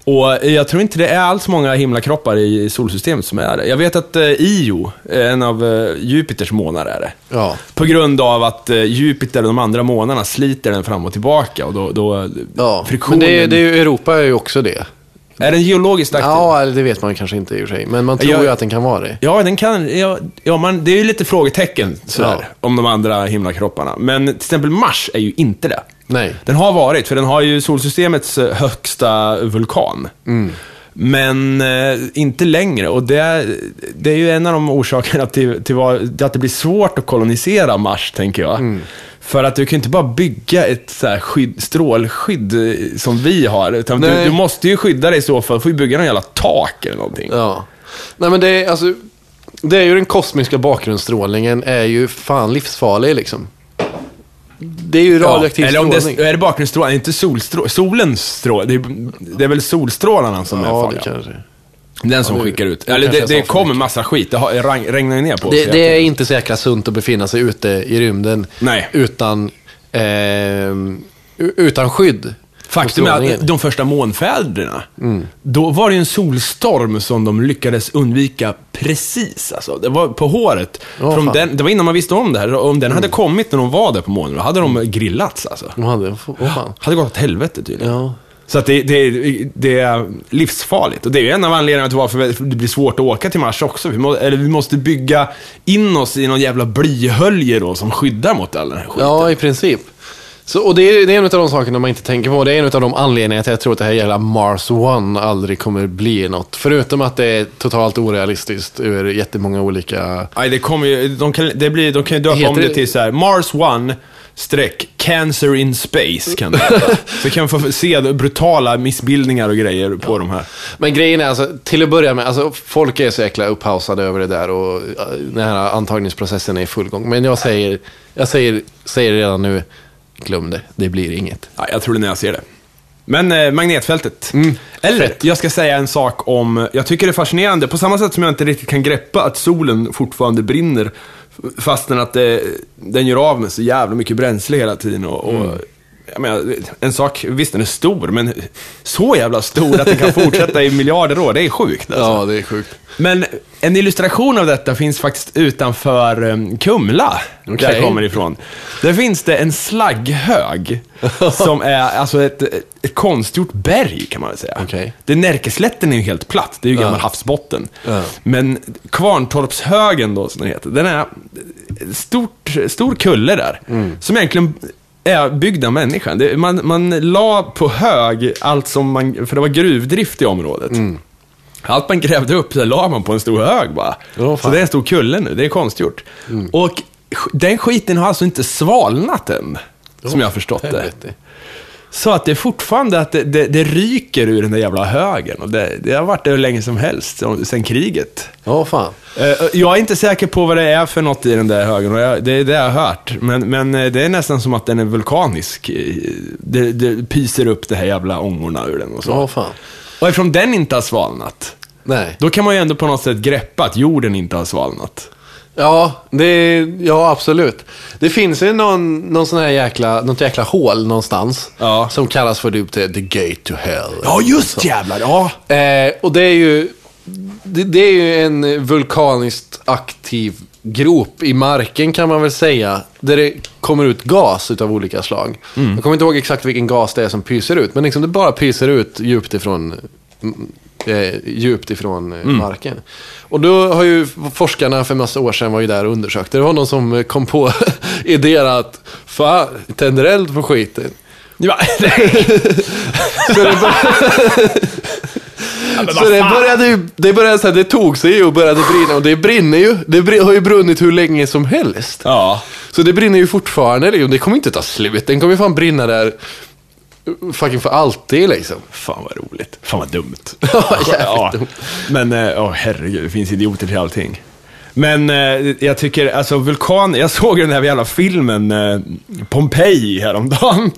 Och jag tror inte det är alls många himlakroppar i solsystemet som är det. Jag vet att eh, Io, en av eh, Jupiters månar, är det. Ja. På grund av att eh, Jupiter och de andra månarna sliter den fram och tillbaka och då, då Ja, friktionen... men det, det är ju, Europa är ju också det. Är den geologiskt aktiv? Ja, det vet man kanske inte i och för sig. Men man tror Jag- ju att den kan vara det. Ja, den kan, ja, ja man, det är ju lite frågetecken sådär, Ja. om de andra himlakropparna. Men till exempel Mars är ju inte det. Nej. Den har varit, för den har ju solsystemets eh, högsta vulkan. Men eh, inte längre. Och det, det är ju en av de orsakerna till, till vad, att det blir svårt att kolonisera Mars, tänker jag. För att du kan inte bara bygga ett så här skydd, strålskydd eh, som vi har. Utan du, du måste ju skydda dig i så fall. Du får ju bygga någon jävla tak eller någonting. Ja. Nej men det är alltså... Det är ju den kosmiska bakgrundsstrålningen är ju fan livsfarlig liksom. Det är ju radioaktiv Eller om strålning. det är det bakgrundsstrålning, inte solstrålning. Solens strålning. Det, är- det är väl solstrålarna som är Ja, farliga. det kanske. Den som Ja, det- skickar ut. det Eller det, det kommer massa skit. Det har, regnar ju ner på oss. Det, det är inte så jäkla sunt att befinna sig ute i rymden Nej. utan, u- utan skydd. Faktum är att de första månfäderna, Mm. då var det en solstorm som de lyckades undvika precis. Alltså. Det var på håret. Fan. den, det var innan man visste om det här. Om den hade kommit när de var där på månen, då hade de grillats alltså. De hade, oh, hade gått åt helvete tydligen. Ja. Så att det, det, det är livsfarligt. Och det är ju en av anledningarna till varför det blir svårt att åka till Mars också. Vi, må, eller vi måste bygga in oss i någon jävla blyhölje då, som skyddar mot all den här skiten. ja, i princip. Så, och det är, det är en av de sakerna man inte tänker på. Det är en av de anledningarna till att jag tror att det här jävla Mars One aldrig kommer bli något. Förutom att det är totalt orealistiskt ur jättemånga olika... Nej, det kommer ju, de kan, det blir, de kan ju döpa Heter om det det- till så här, Mars One streck Cancer in Space kan det heta. Så kan vi få se brutala missbildningar och grejer på de här. Men grejen är alltså, till att börja med, alltså folk är så jäkla upphausade över det där och uh, den här antagningsprocessen är i full gång. Men jag säger, jag säger, säger redan nu, glöm det, det blir inget. Ja, jag tror det när jag ser det. Men eh, magnetfältet. Mm. Eller, jag ska säga en sak om, jag tycker det är fascinerande, på samma sätt som jag inte riktigt kan greppa att solen fortfarande brinner, fastän att det, den gör av med så jävla mycket bränsle hela tiden. Och, och, Mm. Jag menar, en sak, visst den är stor, men så jävla stor att den kan fortsätta i miljarder år, det är sjukt. Alltså. Ja, det är sjukt. Men en illustration av detta finns faktiskt utanför um, Kumla, där Okej. jag kommer ifrån. Där finns det en slagghög som är alltså ett, ett konstgjort berg kan man väl säga. Okej. Det Närkeslätten är ju helt platt, det är ju gammal Ja. havsbotten. Ja. Men Kvarntorpshögen då, som den heter, den är stort, stor kulle där. Mm. Som egentligen är byggd av människan. Det, man, man la på hög allt som man, för det var gruvdrift i området. Mm. Allt man grävde upp, så la man på en stor hög bara. Ja, så det är en stor kulle nu, det är konstgjort. Och sk- den skiten har alltså inte svalnat än, som jag har förstått det. Så att det är fortfarande att det, det, det ryker ur den där jävla högen. Och det, det har varit det hur länge som helst, sen- kriget. Ja, fan. Eh, Jag är inte säker på vad det är för något i den där högen, och jag, det, det har jag hört. Men, men eh, det är nästan som att den är vulkanisk. Eh, Det, det pyser upp de här jävla ångorna ur den och så. Ja, fan. Och eftersom den inte har svalnat, Nej. då kan man ju ändå på något sätt greppa att jorden inte har svalnat. Ja, det, ja, absolut. Det finns ju någon, någon sån här jäkla, något jäkla hål någonstans. Ja. Som kallas för typ the, the gate to hell. Ja, just jävlar! Ja. Eh, och det är ju, det, det är ju en vulkaniskt aktiv grop i marken kan man väl säga. Där det kommer ut gas utav olika slag. Jag kommer inte ihåg exakt vilken gas det är som pyser ut. Men liksom det bara pyser ut djupt ifrån mm, djupt ifrån Mm. eh, marken. Och då har ju forskarna för en massa år sedan var ju där och undersökte. Det var någon som eh, kom på idén att fan, tänder eld på skiten. Ja, Så det, bör... så det började ju, det började så här, det tog sig och började brinna och det brinner ju. Det brin- har ju brunnit hur länge som helst. ja. Så det brinner ju fortfarande. Det kommer inte ta slut. Den kommer ju fan brinna där fucking för alltid liksom. Fan vad roligt. Fan vad dumt. Ja, dumt. Men, eh, åh herregud, det finns idioter till allting. Men eh, jag tycker, alltså vulkan, jag såg den här jävla filmen eh, Pompeji häromdagen.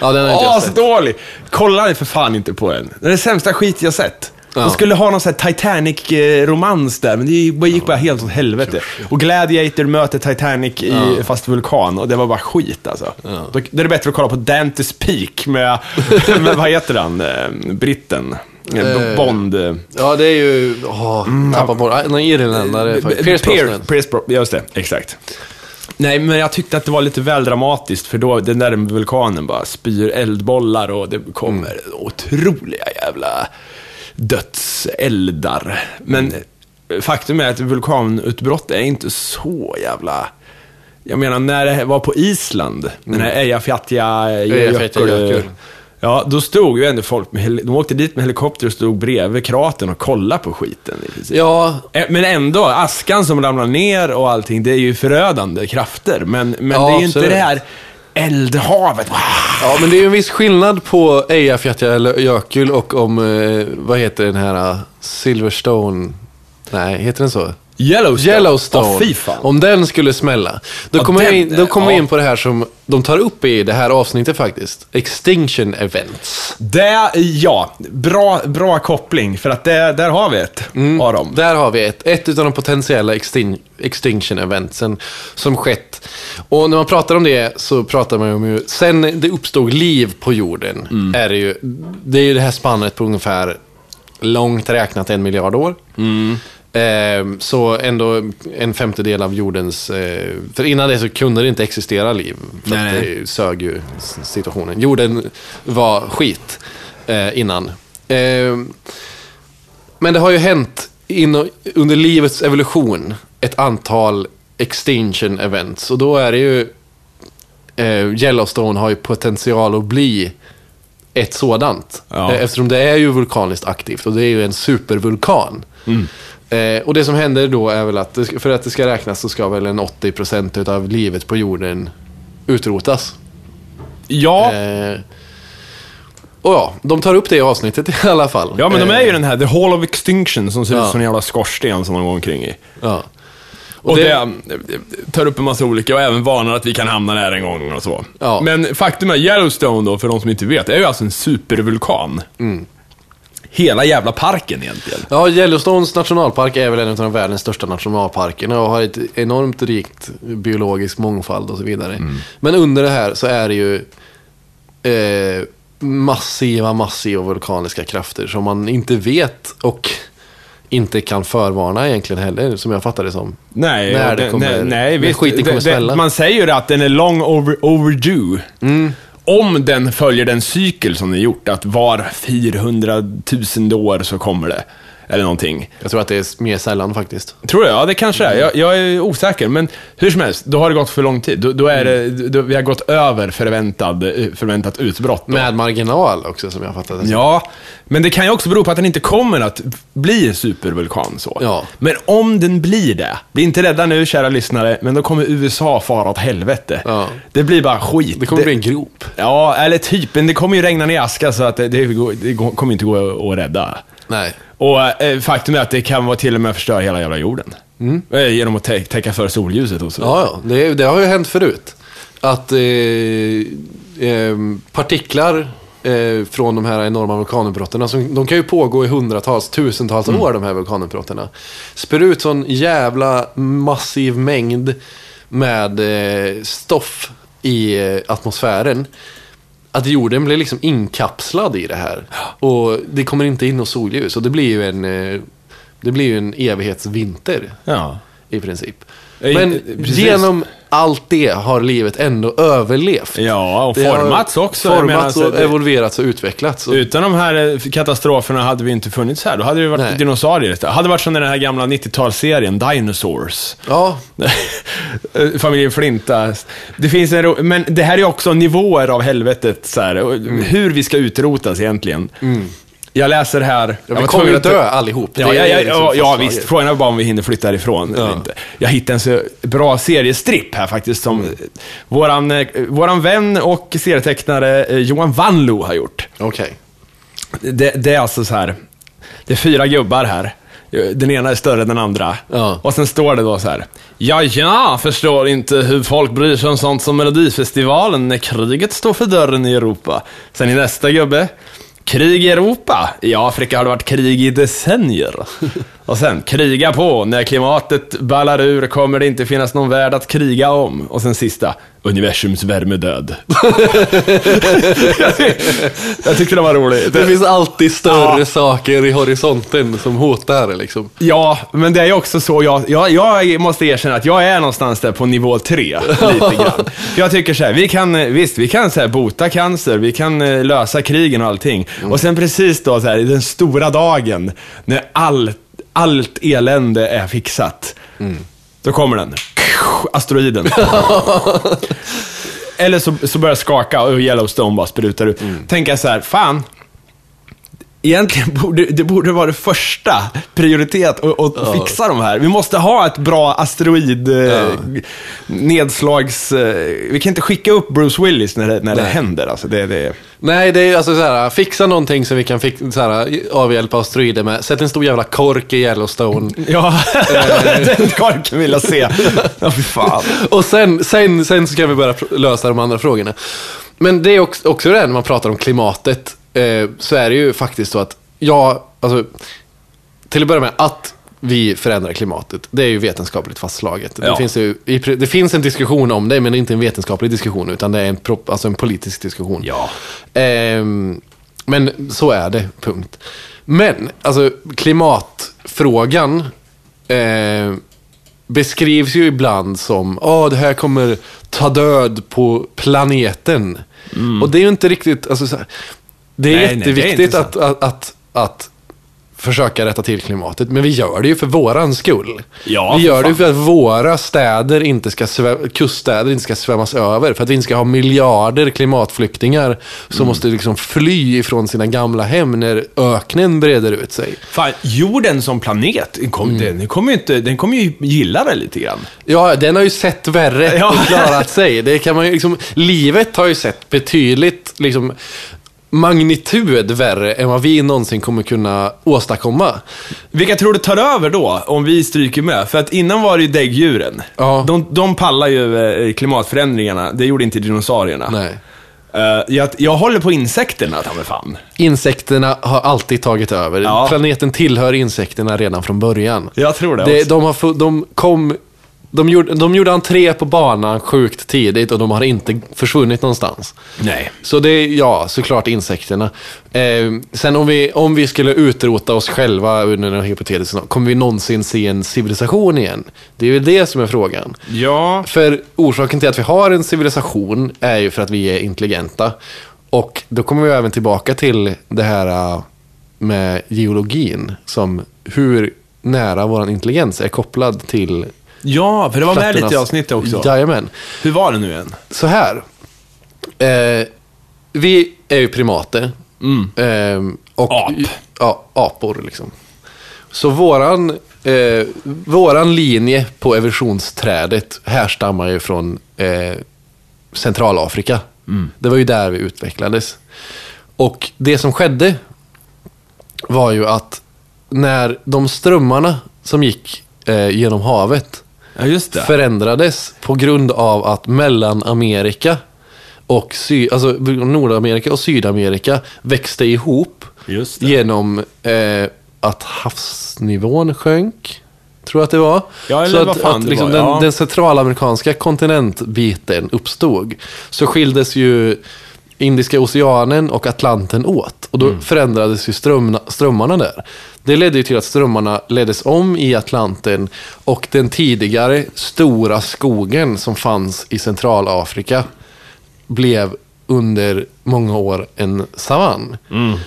Ja, den har inte. Asdålig! Kolla för fan inte på den. Det är det sämsta skit jag sett. Ja. De skulle ha någon sån här Titanic-romans där, men det gick bara- helt åt helvete. Och Gladiator möter Titanic i fast vulkan, och det var bara skit alltså. Då, det är bättre att kolla på Dantes Peak med, med vad heter han, eh, britten? Eh, Bond. eh, Ja, det är ju... Åh, tappar bort. Någon irländare. faktiskt. Pierce Brosnan. Pierce Bro- just det, exakt. Nej, men jag tyckte att det var lite väl dramatiskt, för då den där vulkanen bara spyr eldbollar och det kommer Mm. otroliga jävla dödseldar. Men Mm. faktum är att vulkanutbrott är inte så jävla... Jag menar, när det var på Island, den här Eyjafjallajökull. Ja, då stod ju ändå folk med, de åkte dit med helikopter och stod bredvid kratern och kollade på skiten. Ja, Eh, Men ändå, askan som ramlar ner och allting, det är ju förödande krafter. Men, men Ja, det är ju inte det här eldhavet. ja, men det är ju en viss skillnad på Eyjafjallajökull och om, eh, vad heter den här, eh, Silverstone? Nej, heter den så? Yellowstone. Yellowstone. Åh, fy fan. Om den skulle smälla. Då kommer jag in, då kommer ja. in på det här som de tar upp i det här avsnittet faktiskt. Extinction events. Det, ja, bra, bra koppling. För att det, där har vi ett av dem. Där har vi ett, ett av de potentiella extin, extinction eventsen som skett. Och när man pratar om det så pratar man ju om ju, sen det uppstod liv på jorden, Mm. är det ju, det är ju det här spannet på ungefär, långt räknat en miljard år. Mm. Ehm, så ändå en femtedel av jordens... Eh, för innan det så kunde det inte existera liv. För Nej, nej. det sög ju situationen. Jorden var skit eh, innan. Ehm, men det har ju hänt in, under livets evolution ett antal extinction events. Och då är det ju... Eh, Yellowstone har ju potential att bli ett sådant. Ja. Eh, Eftersom det är ju vulkaniskt aktivt och det är ju en supervulkan. Eh, och det som händer då är väl att för att det ska räknas så ska väl en 80% av livet på jorden utrotas. Ja, Eh, och ja, de tar upp det i avsnittet i alla fall. ja, men de är Eh, ju den här The Hall of Extinction som ser Ja. ut som en jävla skorsten som de går omkring i. Ja. Och det- det, eh, tar upp en massa olika och även varnar att vi kan hamna där en gång och så. Ja. Men faktum är, Yellowstone då, för de som inte vet, är ju alltså en supervulkan. Mm. Hela jävla parken egentligen. Ja, Yellowstones nationalpark är väl en av de världens största nationalparkerna och har ett enormt rikt biologisk mångfald och så vidare. Mm. Men under det här så är det ju eh, massiva, massiva vulkaniska krafter som man inte vet och inte kan förvarna egentligen heller, som jag fattar det som. Nej, När det kommer- nej, nej visst, skiten kommer smälla. Man säger ju att den är long over, overdue. Mm. Om den följer den cykel som den gjort, att var 400 000 år så kommer det. Eller någonting. Jag tror att det är mer sällan faktiskt. Tror du? Ja, det kanske är. Jag, jag är osäker, men hur som helst, då har det gått för lång tid. Då, då är det, då, vi har gått över förväntad, förväntat utbrott. Då. Med marginal också, som jag fattar det. Ja, men det kan ju också bero på att den inte kommer att bli en supervulkan så. Ja. Men om den blir det, bli inte rädda nu kära lyssnare, men då kommer USA fara åt helvete. Ja. Det blir bara skit. Det kommer bli en grop. Ja, eller typ, men det kommer ju regna ner aska så att det, det, det kommer inte gå att rädda. Nej. Och eh, faktum är att det kan vara till och med förstöra hela jävla jorden. Eh, Genom att tä- täcka för solljuset och så. Ja, ja. Det, det har ju hänt förut. Att eh, eh, partiklar eh, från de här enorma vulkanutbrotten, som, de kan ju pågå i hundratals, tusentals år, de här vulkanutbrotten. Spär ut sån jävla massiv mängd med eh, stoff i eh, atmosfären. Att jorden blir liksom inkapslad i det här. Och det kommer inte in något solljus. Och det blir ju en, eh, det blir ju en evighetsvinter Ja. i princip. Men precis. genom allt det har livet ändå överlevt. Ja, och Det formats också. Menar, Formats alltså, och det- evolverats och utvecklats. Utan de här eh, katastroferna hade vi inte funnits här. Då hade det varit Nej. dinosaurier istället. Hade varit som den här gamla 90-talsserien, Dinosaurs. ja, Familjen Flinta. Det finns en ro- Men det här är också nivåer av helvetet, så här, Mm. hur vi ska utrotas egentligen. Jag läser här... ja, jag vi kommer ju att- dö allihop. Ja, Det ja, är ja, liksom ja, ja visst. Frågan är bara om vi hinner flytta härifrån eller inte. Jag hittade en så bra seriestripp här faktiskt som Mm. våran, eh, våran vän och serietecknare eh, Johan Wanlo har gjort. Okej. Det, det är alltså så här. Det är fyra gubbar här. Den ena är större än den andra. Ja. Och sen står det då så här. Ja, ja, förstår inte hur folk bryr sig om sånt som Melodifestivalen när kriget står för dörren i Europa. Sen i nästa gubbe. Krig i Europa. I Afrika har det varit krig i decennier. Och sen, kriga på. När klimatet ballar ur kommer det inte finnas någon värld att kriga om. Och sen sista, universums värmedöd. jag, tyck- jag tyckte det var roligt. Det finns alltid större Ja. saker i horisonten som hotar liksom. Ja, men det är ju också så, jag, jag, jag måste erkänna att jag är någonstans där på nivå tre, lite grann. För jag tycker så här, vi kan, visst, vi kan så här, bota cancer, vi kan eh, lösa krigen och allting. Och sen precis då, så här, i den stora dagen, när all, allt elände är fixat, då kommer den. Asteroiden. Eller så, så börjar det skaka och Yellowstone bara sprutar ut. Tänker jag så här, fan, Egentligen borde det borde vara det första prioritet att, att fixa de här. Vi måste ha ett bra asteroid eh, nedslags... Eh, vi kan inte skicka upp Bruce Willis när det, när det händer. Alltså, det, det, Nej, det är alltså så här, fixa någonting som vi kan fix, så här, avhjälpa asteroider med. Sätt en stor jävla kork i Yellowstone. ja, den korken vill jag se. Ja, fy fan. Och sen, sen, sen så kan vi börja lösa de andra frågorna. Men det är också, också det här när man pratar om klimatet. Eh, så är det ju faktiskt så att, ja, alltså, till att börja med, att vi förändrar klimatet, det är ju vetenskapligt fastslaget. Det, Ja. finns ju, det finns en diskussion om det, men det är inte en vetenskaplig diskussion, utan det är en, alltså en politisk diskussion. Ja. Ehm, men så är det, punkt. Men, alltså klimatfrågan eh, beskrivs ju ibland som att det här kommer ta död på planeten. Och det är ju inte riktigt, alltså, så här, det är Mm. Nej, nej, det är jätteviktigt att, att, att, att försöka rätta till klimatet, men vi gör det ju för våran skull. Ja, vi gör det ju för att våra städer inte ska kuststäder inte ska svämmas över. För att vi inte ska ha miljarder klimatflyktingar som Mm. måste liksom fly ifrån sina gamla hem när öknen breder ut sig. Fan, jorden som planet, den kommer, den kommer ju inte, den kommer ju gilla det lite grann. Ja, den har ju sett värre Ja. och klarat sig. Det kan man ju liksom, livet har ju sett betydligt liksom, magnitud värre än vad vi någonsin kommer kunna åstadkomma. Vilka tror du tar över då, om vi stryker med? För att innan var det ju däggdjuren. Ja. De, de pallar ju eh, klimatförändringarna, det gjorde inte dinosaurierna. Nej. Eh, jag, jag håller på insekterna, ta mig fan. Insekterna har alltid tagit över. Ja. Planeten tillhör insekterna redan från början. Jag tror det, Det, de, har, de kom... De gjorde, de gjorde entré på banan sjukt tidigt och de har inte försvunnit någonstans. Nej. Så det är, ja, såklart insekterna. Eh, sen om vi, om vi skulle utrota oss själva under en hypotetisk scenario, kommer vi någonsin se en civilisation igen? Det är ju det som är frågan. Ja. För orsaken till att vi har en civilisation är ju för att vi är intelligenta. Och då kommer vi även tillbaka till det här äh, med geologin. Som hur nära vår intelligens är kopplad till Ja, för det var med lite i avsnittet också. Jajamän. Hur var det nu igen? Så här. Eh, vi är ju primater. Eh, och, Ap. Ja, apor liksom. Så våran, eh, våran linje på evolutionsträdet härstammar ju från eh, Centralafrika. Det var ju där vi utvecklades. Och det som skedde var ju att när de strömmarna som gick eh, genom havet Ja, förändrades på grund av att Mellanamerika och Sy- alltså Nordamerika och Sydamerika växte ihop genom eh, att havsnivån sjönk. Tror jag att det var. Ja, eller så vad att, fan att det liksom var, den, ja. den centralamerikanska kontinentbiten uppstod. Så skildes ju Indiska oceanen och Atlanten åt. Och då Mm. förändrades ju strömna, strömmarna där. Det ledde ju till att strömmarna leddes om i Atlanten och den tidigare stora skogen som fanns i Centralafrika blev under många år en savann.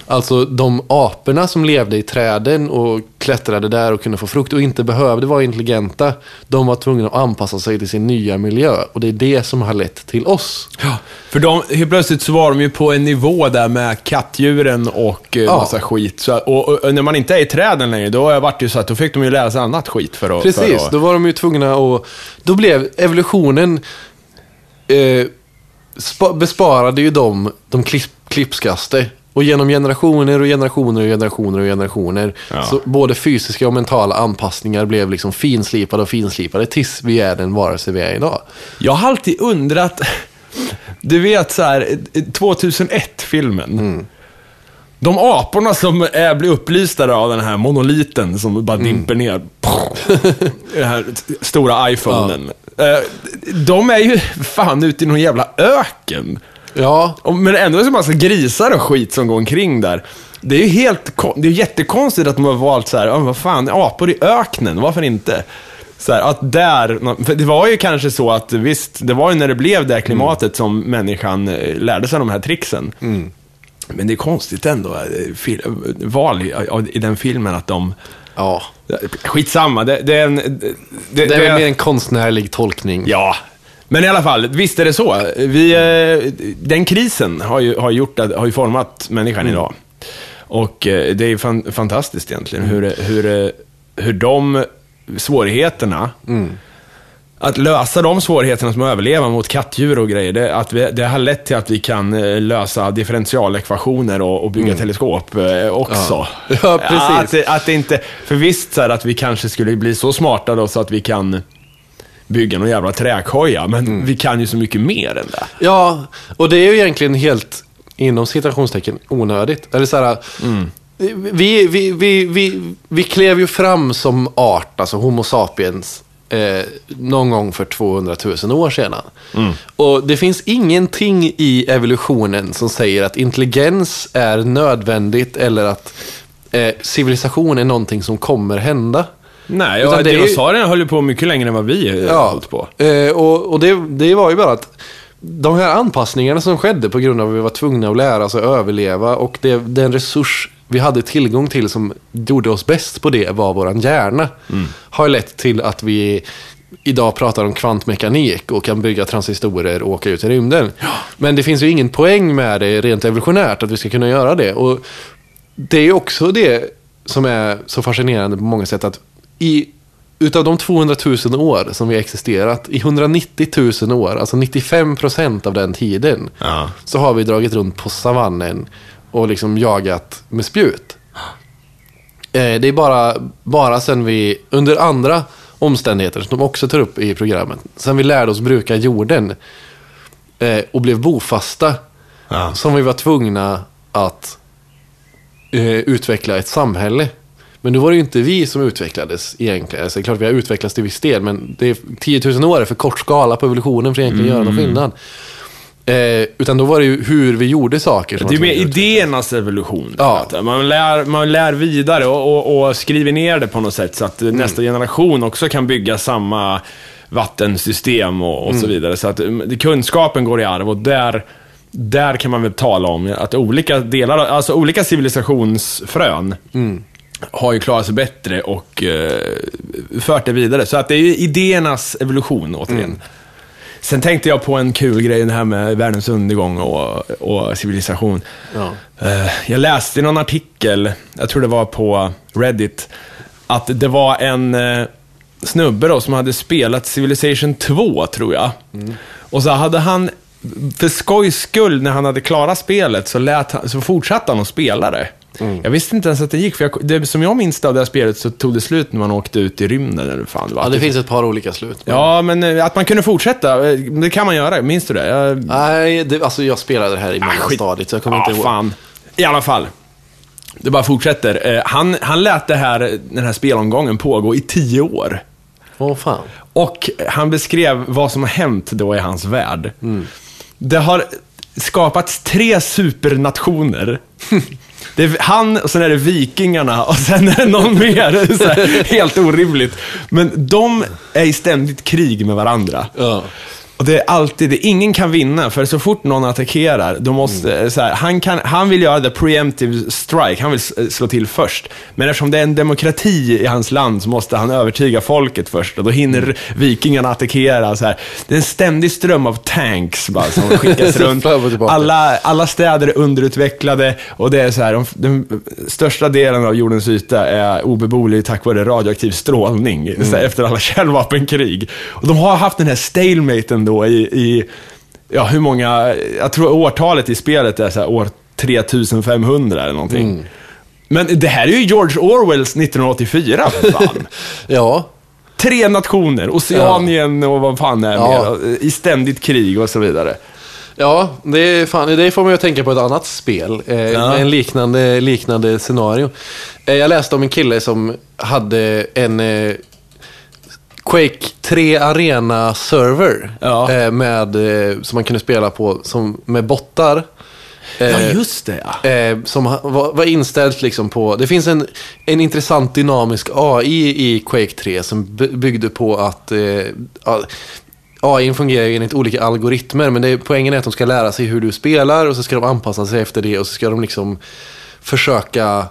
Alltså de aporna som levde i träden och klättrade där och kunde få frukt och inte behövde vara intelligenta, de var tvungna att anpassa sig till sin nya miljö. Och det är det som har lett till oss. Ja, för de, helt plötsligt så var de ju på en nivå där med kattdjuren och eh, Ja. massa skit. Så, och, och, när man inte är i träden längre, då vart det ju så att då fick de ju lära sig annat skit för att... Precis, för att, då var de ju tvungna att... Då blev evolutionen... Eh, besparade ju dem de klipp, klipskaste. Och genom generationer och generationer och generationer och generationer. Ja. Så både fysiska och mentala anpassningar blev liksom finslipade och finslipade tills vi är den varelse vi är idag. Jag har alltid undrat, du vet så här, 2001-filmen. De aporna som är, blir upplysta av den här monoliten som bara dimper ner. den här stora iPhonen. Eh, De är ju fan ute i någon jävla öken. Ja, Men ändå är det så massa grisar och skit som går omkring där. Det är ju helt, det är jättekonstigt att de har valt så här, "Ja, men vad fan, apor i öknen, varför inte? Så här, att där, för det var ju kanske så att visst, det var ju när det blev det här klimatet som människan eh, lärde sig de här tricksen. Men det är konstigt ändå, eh, val i, i den filmen att de, ja. skitsamma, det, det är en... Det, Det är väl mer en konstnärlig tolkning. Ja, men i alla fall, visst är det så. Vi, eh, den krisen har ju, har gjort har ju format människan idag. Och eh, det är fan, fantastiskt egentligen hur, hur, eh, hur de svårigheterna, att lösa de svårigheterna som att överleva mot kattdjur och grejer, det, att vi, det har lett till att vi kan eh, lösa differentialekvationer och, och bygga teleskop eh, också. Ja. Ja, precis. att, att det inte, för visst så här att vi kanske skulle bli så smarta då så att vi kan bygga någon jävla träkoja, men vi kan ju så mycket mer än det. Ja, och det är ju egentligen helt inom citationstecken onödigt. Eller så här, vi, vi, vi, vi, vi klev ju fram som art, alltså Homo sapiens, eh, någon gång för 200 000 år sedan. Och det finns ingenting i evolutionen som säger att intelligens är nödvändigt eller att eh, civilisation är någonting som kommer hända. Nej, och dinosaurierna höll ju på mycket längre än vad vi eh, har hållit på. Eh, och och det, det var ju bara att de här anpassningarna som skedde på grund av att vi var tvungna att lära oss att överleva och det, den resurs vi hade tillgång till som gjorde oss bäst på det var våran hjärna. Har lett till att vi idag pratar om kvantmekanik och kan bygga transistorer och åka ut i rymden. Men det finns ju ingen poäng med det rent evolutionärt att vi ska kunna göra det. Och det är också det som är så fascinerande på många sätt att i, utav de 200 000 år som vi har existerat, i 190 000 år, alltså 95 procent av den tiden, Ja. så har vi dragit runt på savannen och liksom jagat med spjut. Eh, det är bara, bara sen vi, under andra omständigheter, som de också tar upp i programmet, sen vi lärde oss bruka jorden eh, och blev bofasta, Ja. som vi var tvungna att eh, utveckla ett samhälle. Men nu var det ju inte vi som utvecklades egentligen. Alltså, det är klart vi har utvecklats till viss del, men det är 10 000 år är för kort skala på evolutionen för att egentligen göra någon skillnad. Eh, utan då var det ju hur vi gjorde saker. som Det är mer idéernas evolution. Ja. Man, lär, man lär vidare och, och, och skriver ner det på något sätt så att nästa generation också kan bygga samma vattensystem och, och så vidare. Så att mm, kunskapen går i arv och där, där kan man väl tala om att olika delar, alltså olika civilisationsfrön har ju klarat sig bättre och eh, fört det vidare. Så att det är ju idéernas evolution återigen. Sen tänkte jag på en kul grej, det här med världens undergång och, och civilisation. Ja. Eh, Jag läste i någon artikel, jag tror det var på Reddit, att det var en eh, snubbe då som hade spelat Civilization 2, tror jag. Och så hade han, för skojs skull, när han hade klarat spelet, så, lät han, så fortsatte han att spela det. Jag visste inte ens att det gick, för jag, det, som jag minns det av det här spelet så tog det slut när man åkte ut i rymden, eller fan det var. Ja, det finns ett par olika slut. Ja, men eh, att man kunde fortsätta, eh, det kan man göra. Minns du det? Jag, Nej, det, alltså jag spelade det här i mellanstadiet, så jag kommer ja, inte ihåg. fan. I alla fall. Det bara fortsätter. Eh, Han, han lät det här, den här spelomgången pågå i tio år. Åh fan. Och han beskrev vad som har hänt då i hans värld. Det har skapats tre supernationer. Det är han, och sen är det Vikingarna och sen är det någon mer. Så här, helt orimligt. Men de är i ständigt krig med varandra. Ja. Och det är alltid, det, ingen kan vinna, för så fort någon attackerar, då måste, Mm. så här, han, kan, han vill göra the preemptive strike, han vill s- slå till först. Men eftersom det är en demokrati i hans land så måste han övertyga folket först och då hinner Mm. vikingarna attackera. Så här. Det är en ständig ström av tanks bara, som skickas runt. Alla, alla städer är underutvecklade och det är så här, de, den största delen av jordens yta är obeboelig tack vare radioaktiv strålning Mm. här, efter alla kärnvapenkrig. Och de har haft den här stalematen då i, i, ja hur många, jag tror årtalet i spelet är så här år 3500 eller någonting. Mm. Men det här är ju George Orwells 1984 för fan. Ja. Tre nationer, Oceanien och vad fan är Ja. mer, i ständigt krig och så vidare. Ja, det, är fan, det får man ju tänka på ett annat spel. Eh, Ja. Med en liknande, liknande scenario. Eh, jag läste om en kille som hade en eh, Quake 3 Arena-server. Ja. Eh, med, eh, som man kunde spela på som, med bottar. Eh, Ja, just det ja. Eh, som var, var inställt liksom på... Det finns en, en intressant dynamisk AI i Quake 3 som by- byggde på att... Eh, AI fungerar ju enligt olika algoritmer, men det poängen är att de ska lära sig hur du spelar och så ska de anpassa sig efter det och så ska de liksom försöka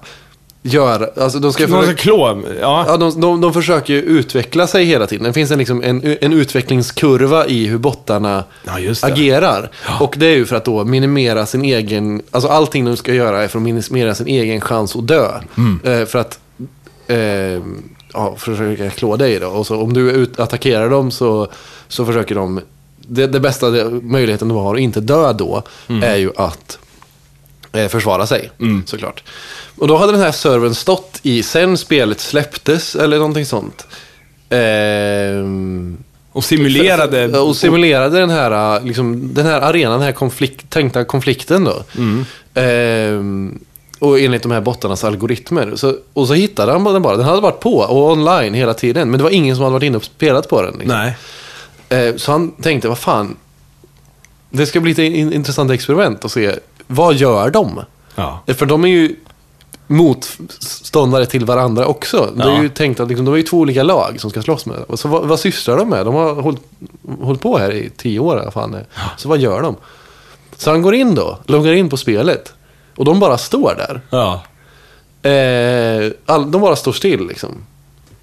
göra... Alltså de ska försöka, ska klå, ja. Ja, de, de, de försöker ju utveckla sig hela tiden. Det finns en, liksom, en, en utvecklingskurva i hur bottarna Ja, agerar. Och det är ju för att då minimera sin egen... Alltså allting de ska göra är för att minimera sin egen chans att dö. Mm. Eh, för att eh, ja, försöka klå dig då. Och så om du ut, attackerar dem så, så försöker de... Det, det bästa det, möjligheten du har att inte dö då Mm. är ju att försvara sig, såklart. Och då hade den här servern stått i, sen spelet släpptes, eller någonting sånt. Ehm, Och simulerade... Och simulerade den här, liksom, den här arenan, den här konflikt, tänkta konflikten då. Ehm, och enligt de här bottarnas algoritmer. Så, och så hittade han den bara. Den hade varit på och online hela tiden. Men det var ingen som hade varit inne och spelat på den. Liksom. Nej. Eh, så han tänkte, vad fan. Det ska bli ett in- intressant experiment att se. Vad gör de? Ja. För de är ju motståndare till varandra också. Det är Ja. ju tänkt att liksom, de är ju två olika lag som ska slåss med. Och Så vad, vad sysslar de med? De har hållit, hållit på här i tio år. Vad fan det är. Så vad gör de? Så han går in då, loggar in på spelet. Och de bara står där. Ja. Eh, all, de bara står still liksom.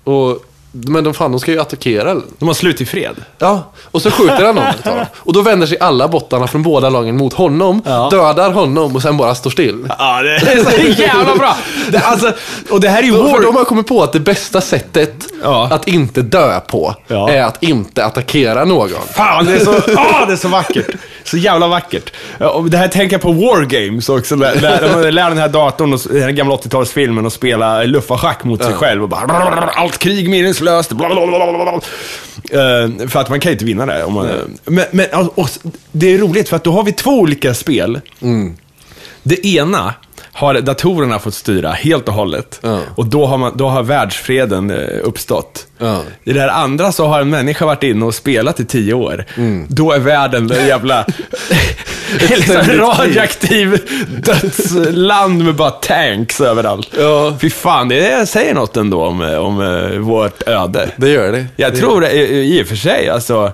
Och, men de, fan, de ska ju attackera. De har slut i fred. Ja, och så skjuter han honom utav dem. Och då vänder sig alla bottarna från båda lagen mot honom, Ja. dödar honom och sen bara står still. Ja, det är så jävla bra. Det, alltså, och det här är ju För de har kommit på att det bästa sättet Ja. att inte dö på Ja. är att inte attackera någon. Fan, det är, så, ah, det är så vackert. Så jävla vackert. Och det här tänker jag på War Games också. Där man lär den här datorn, och, den här gamla 80-talsfilmen, att spela luffarschack mot sig själv. Och bara, allt krig meningslöst. blablabla. Eh, för att man kan ju inte vinna det. Om man, men, men och, och, det är roligt, för att då har vi två olika spel. Det ena har datorerna fått styra helt och hållet. Ja. Och då har, man, då har världsfreden eh, uppstått. Ja. I det här andra så har en människa varit inne och spelat i tio år. Då är världen en jävla liksom radioaktiv dödsland med bara tanks överallt. Ja. Fy fan, det säger något ändå om, om eh, vårt öde. Det gör det. Jag det tror det, i och för sig, alltså,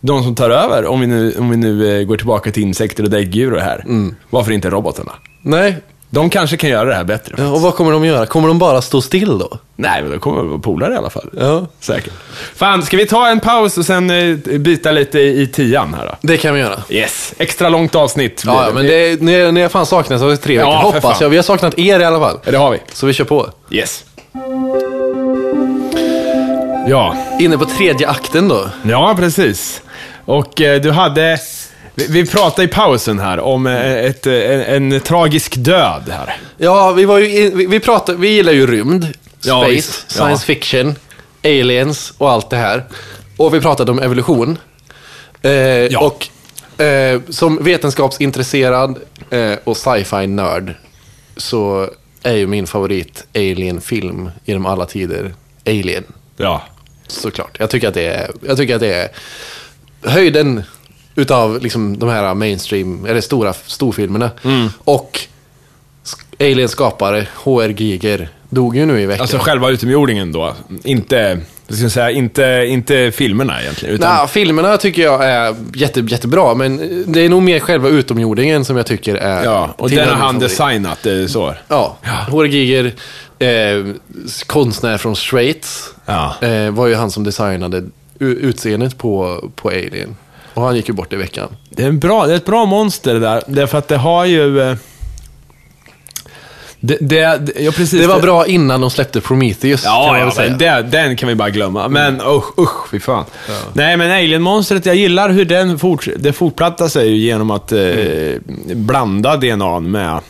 de som tar över, om vi nu, om vi nu eh, går tillbaka till insekter och däggdjur och det här, varför inte robotarna? Nej, De kanske kan göra det här bättre. ja, och vad kommer de göra? Kommer de bara stå still då? Nej, men de kommer vara polare i alla fall. Ja. Säkert. Fan, ska vi ta en paus och sen eh, byta lite i, tian här då? Det kan vi göra. Yes, extra långt avsnitt. blir Ja, ja, men det, ni, ni har fan saknat oss i tre veckor. för Hoppas fan. jag. Vi har saknat er i alla fall. Ja, det har vi. Så vi kör på. Yes. Ja, Inne på tredje akten då. ja precis. Och eh, du hade... Vi, vi pratade i pausen här om eh, ett, eh, en, en tragisk död här. Ja, vi var ju in, vi, vi pratar, vi gillar ju rymd, Ja, space, visst. science fiction, aliens och allt det här. Och vi pratade om evolution. Eh, Och eh, som vetenskapsintresserad eh, och sci-fi-nörd så är ju min favorit alien-film genom alla tider Alien. Ja. Såklart. Jag tycker att det är, jag tycker att det är höjden utav liksom de här mainstream, eller stora storfilmerna. Och sk- Aliens skapare, HR Giger, dog ju nu i veckan. Alltså själva utomjordingen då. Inte, jag ska säga, inte, inte filmerna egentligen. Utan, Nej, filmerna tycker jag är jätte, jättebra, men det är nog mer själva utomjordingen som jag tycker är... ja, och den har han designat, det är så. Ja, HR Giger, eh, konstnär från Schweiz, Ja. eh, var ju han som designade utseendet på, på Alien. Och han gick ju bort i veckan. Det är, en bra, det är ett bra monster det där. Därför att det har ju... eh, Det, det, det, ja, precis, Det var bra innan de släppte Prometheus, kan Ja, man ja väl säga. men det, den kan vi bara glömma. Men usch, usch, fy fan. Nej, men Alien-monstret, jag gillar hur den fort, det fortplattar sig ju genom att eh, blanda DNA med,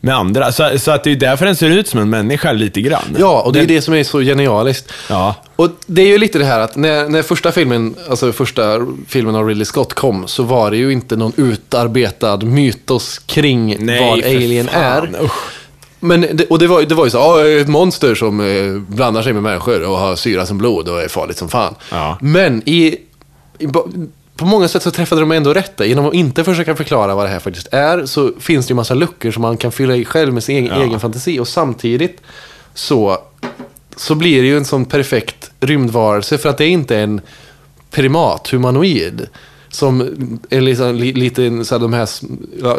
med andra. Så, så att det är därför den ser ut som en människa lite grann. Ja, och det är den, det som är så genialiskt. Ja. Och det är ju lite det här att när, när första filmen, alltså första filmen av Ridley Scott kom, så var det ju inte någon utarbetad mytos kring Nej, vad Alien fan, är. usch. Men det, och det var, det var ju så, ja, ett monster som eh, blandar sig med människor och har syra som blod och är farligt som fan. Ja. Men i, i, på många sätt så träffade de ändå rätt där. Genom att inte försöka förklara vad det här faktiskt är så finns det ju massa luckor som man kan fylla i själv med sin egen, Ja. egen fantasi. Och samtidigt så, så blir det ju en sån perfekt rymdvarelse för att det är inte en primat, humanoid. Som är liksom, li, lite så här, de här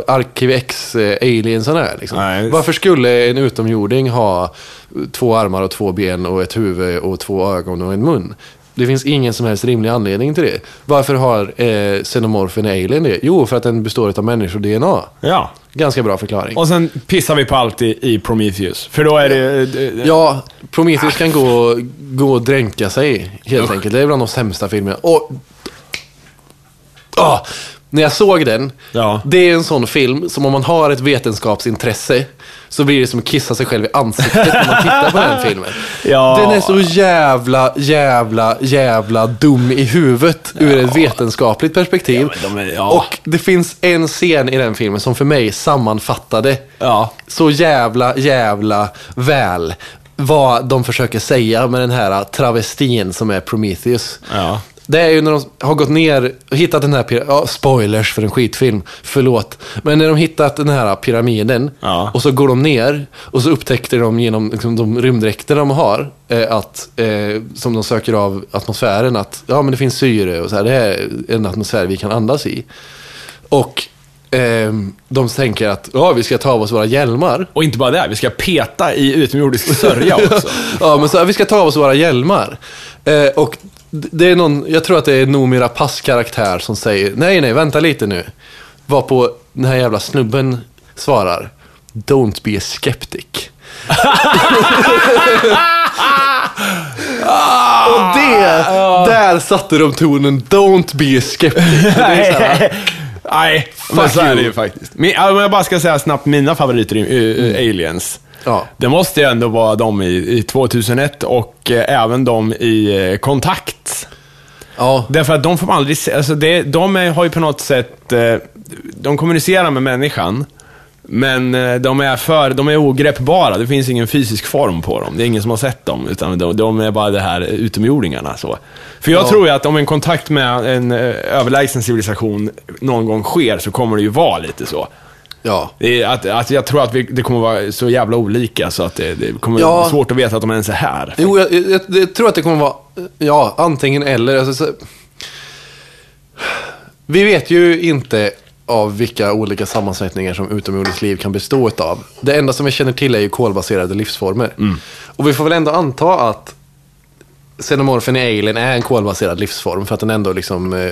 Arkiv X-aliensarna är. Liksom. Varför skulle en utomjording ha två armar och två ben och ett huvud och två ögon och en mun? Det finns ingen som helst rimlig anledning till det. Varför har eh, xenomorfen alien det? Jo, för att den består av människor-DNA. Ja. Ganska bra förklaring. Och sen pissar vi på allt i, i Prometheus. För då är det... det- Ja, Prometheus kan gå, gå och dränka sig, helt enkelt. Det är bland de sämsta filmerna. Och, ah, när jag såg den, Ja. det är en sån film som om man har ett vetenskapsintresse så blir det som att kissa sig själv i ansiktet när man tittar på den filmen. Ja. Den är så jävla, jävla, jävla dum i huvudet ur ett vetenskapligt perspektiv. Ja, de är- ja. Och det finns en scen i den filmen som för mig sammanfattade Ja. så jävla, jävla väl vad de försöker säga med den här travestin som är Prometheus. Det är ju när de har gått ner och hittat den här pyra- ja, spoilers för en skitfilm, förlåt. Men när de hittat den här pyramiden Ja. och så går de ner och så upptäckte de genom liksom, de rymddräkter de har, eh, att, eh, som de söker av atmosfären, att ja, men det finns syre och så här, det är en atmosfär vi kan andas i. Och ehm, de tänker att ja, vi ska ta av oss våra hjälmar. Och inte bara det, vi ska peta i utomjordisk sörja också. Ja, men så vi ska ta av oss våra hjälmar. Eh, och det är någon, jag tror att det är Noomi Rapace karaktär som säger, nej, nej, vänta lite nu. Varpå den här jävla snubben svarar, don't be a skeptic. Och det, där satte de tonen, don't be a skeptic. Det är så här, Nej, men så är det ju faktiskt. Ja, om jag bara ska säga snabbt mina favoriter i i- i Aliens. Ja. Det måste ju ändå vara de i, i 2001 och eh, även de i eh, Kontakt. ja, Därför att de får man aldrig se, alltså det, de är, har ju på något sätt, eh, de kommunicerar med människan, men eh, de är för, de är ogreppbara. Det finns ingen fysisk form på dem. Det är ingen som har sett dem, utan de, de är bara det här utomjordingarna. Så. För jag Ja. tror ju att om en kontakt med en eh, överlägsen civilisation någon gång sker, så kommer det ju vara lite så. Ja. Att, att jag tror att vi, det kommer vara så jävla olika, så att det, det kommer Ja. vara svårt att veta att de ens är här. Jo, jag, jag, jag tror att det kommer vara, ja, antingen eller. Alltså, så, vi vet ju inte av vilka olika sammansättningar som utomjordiskt liv kan bestå av. Det enda som vi känner till är ju kolbaserade livsformer. Och vi får väl ändå anta att xenomorfen i Alien är en kolbaserad livsform för att den ändå liksom eh,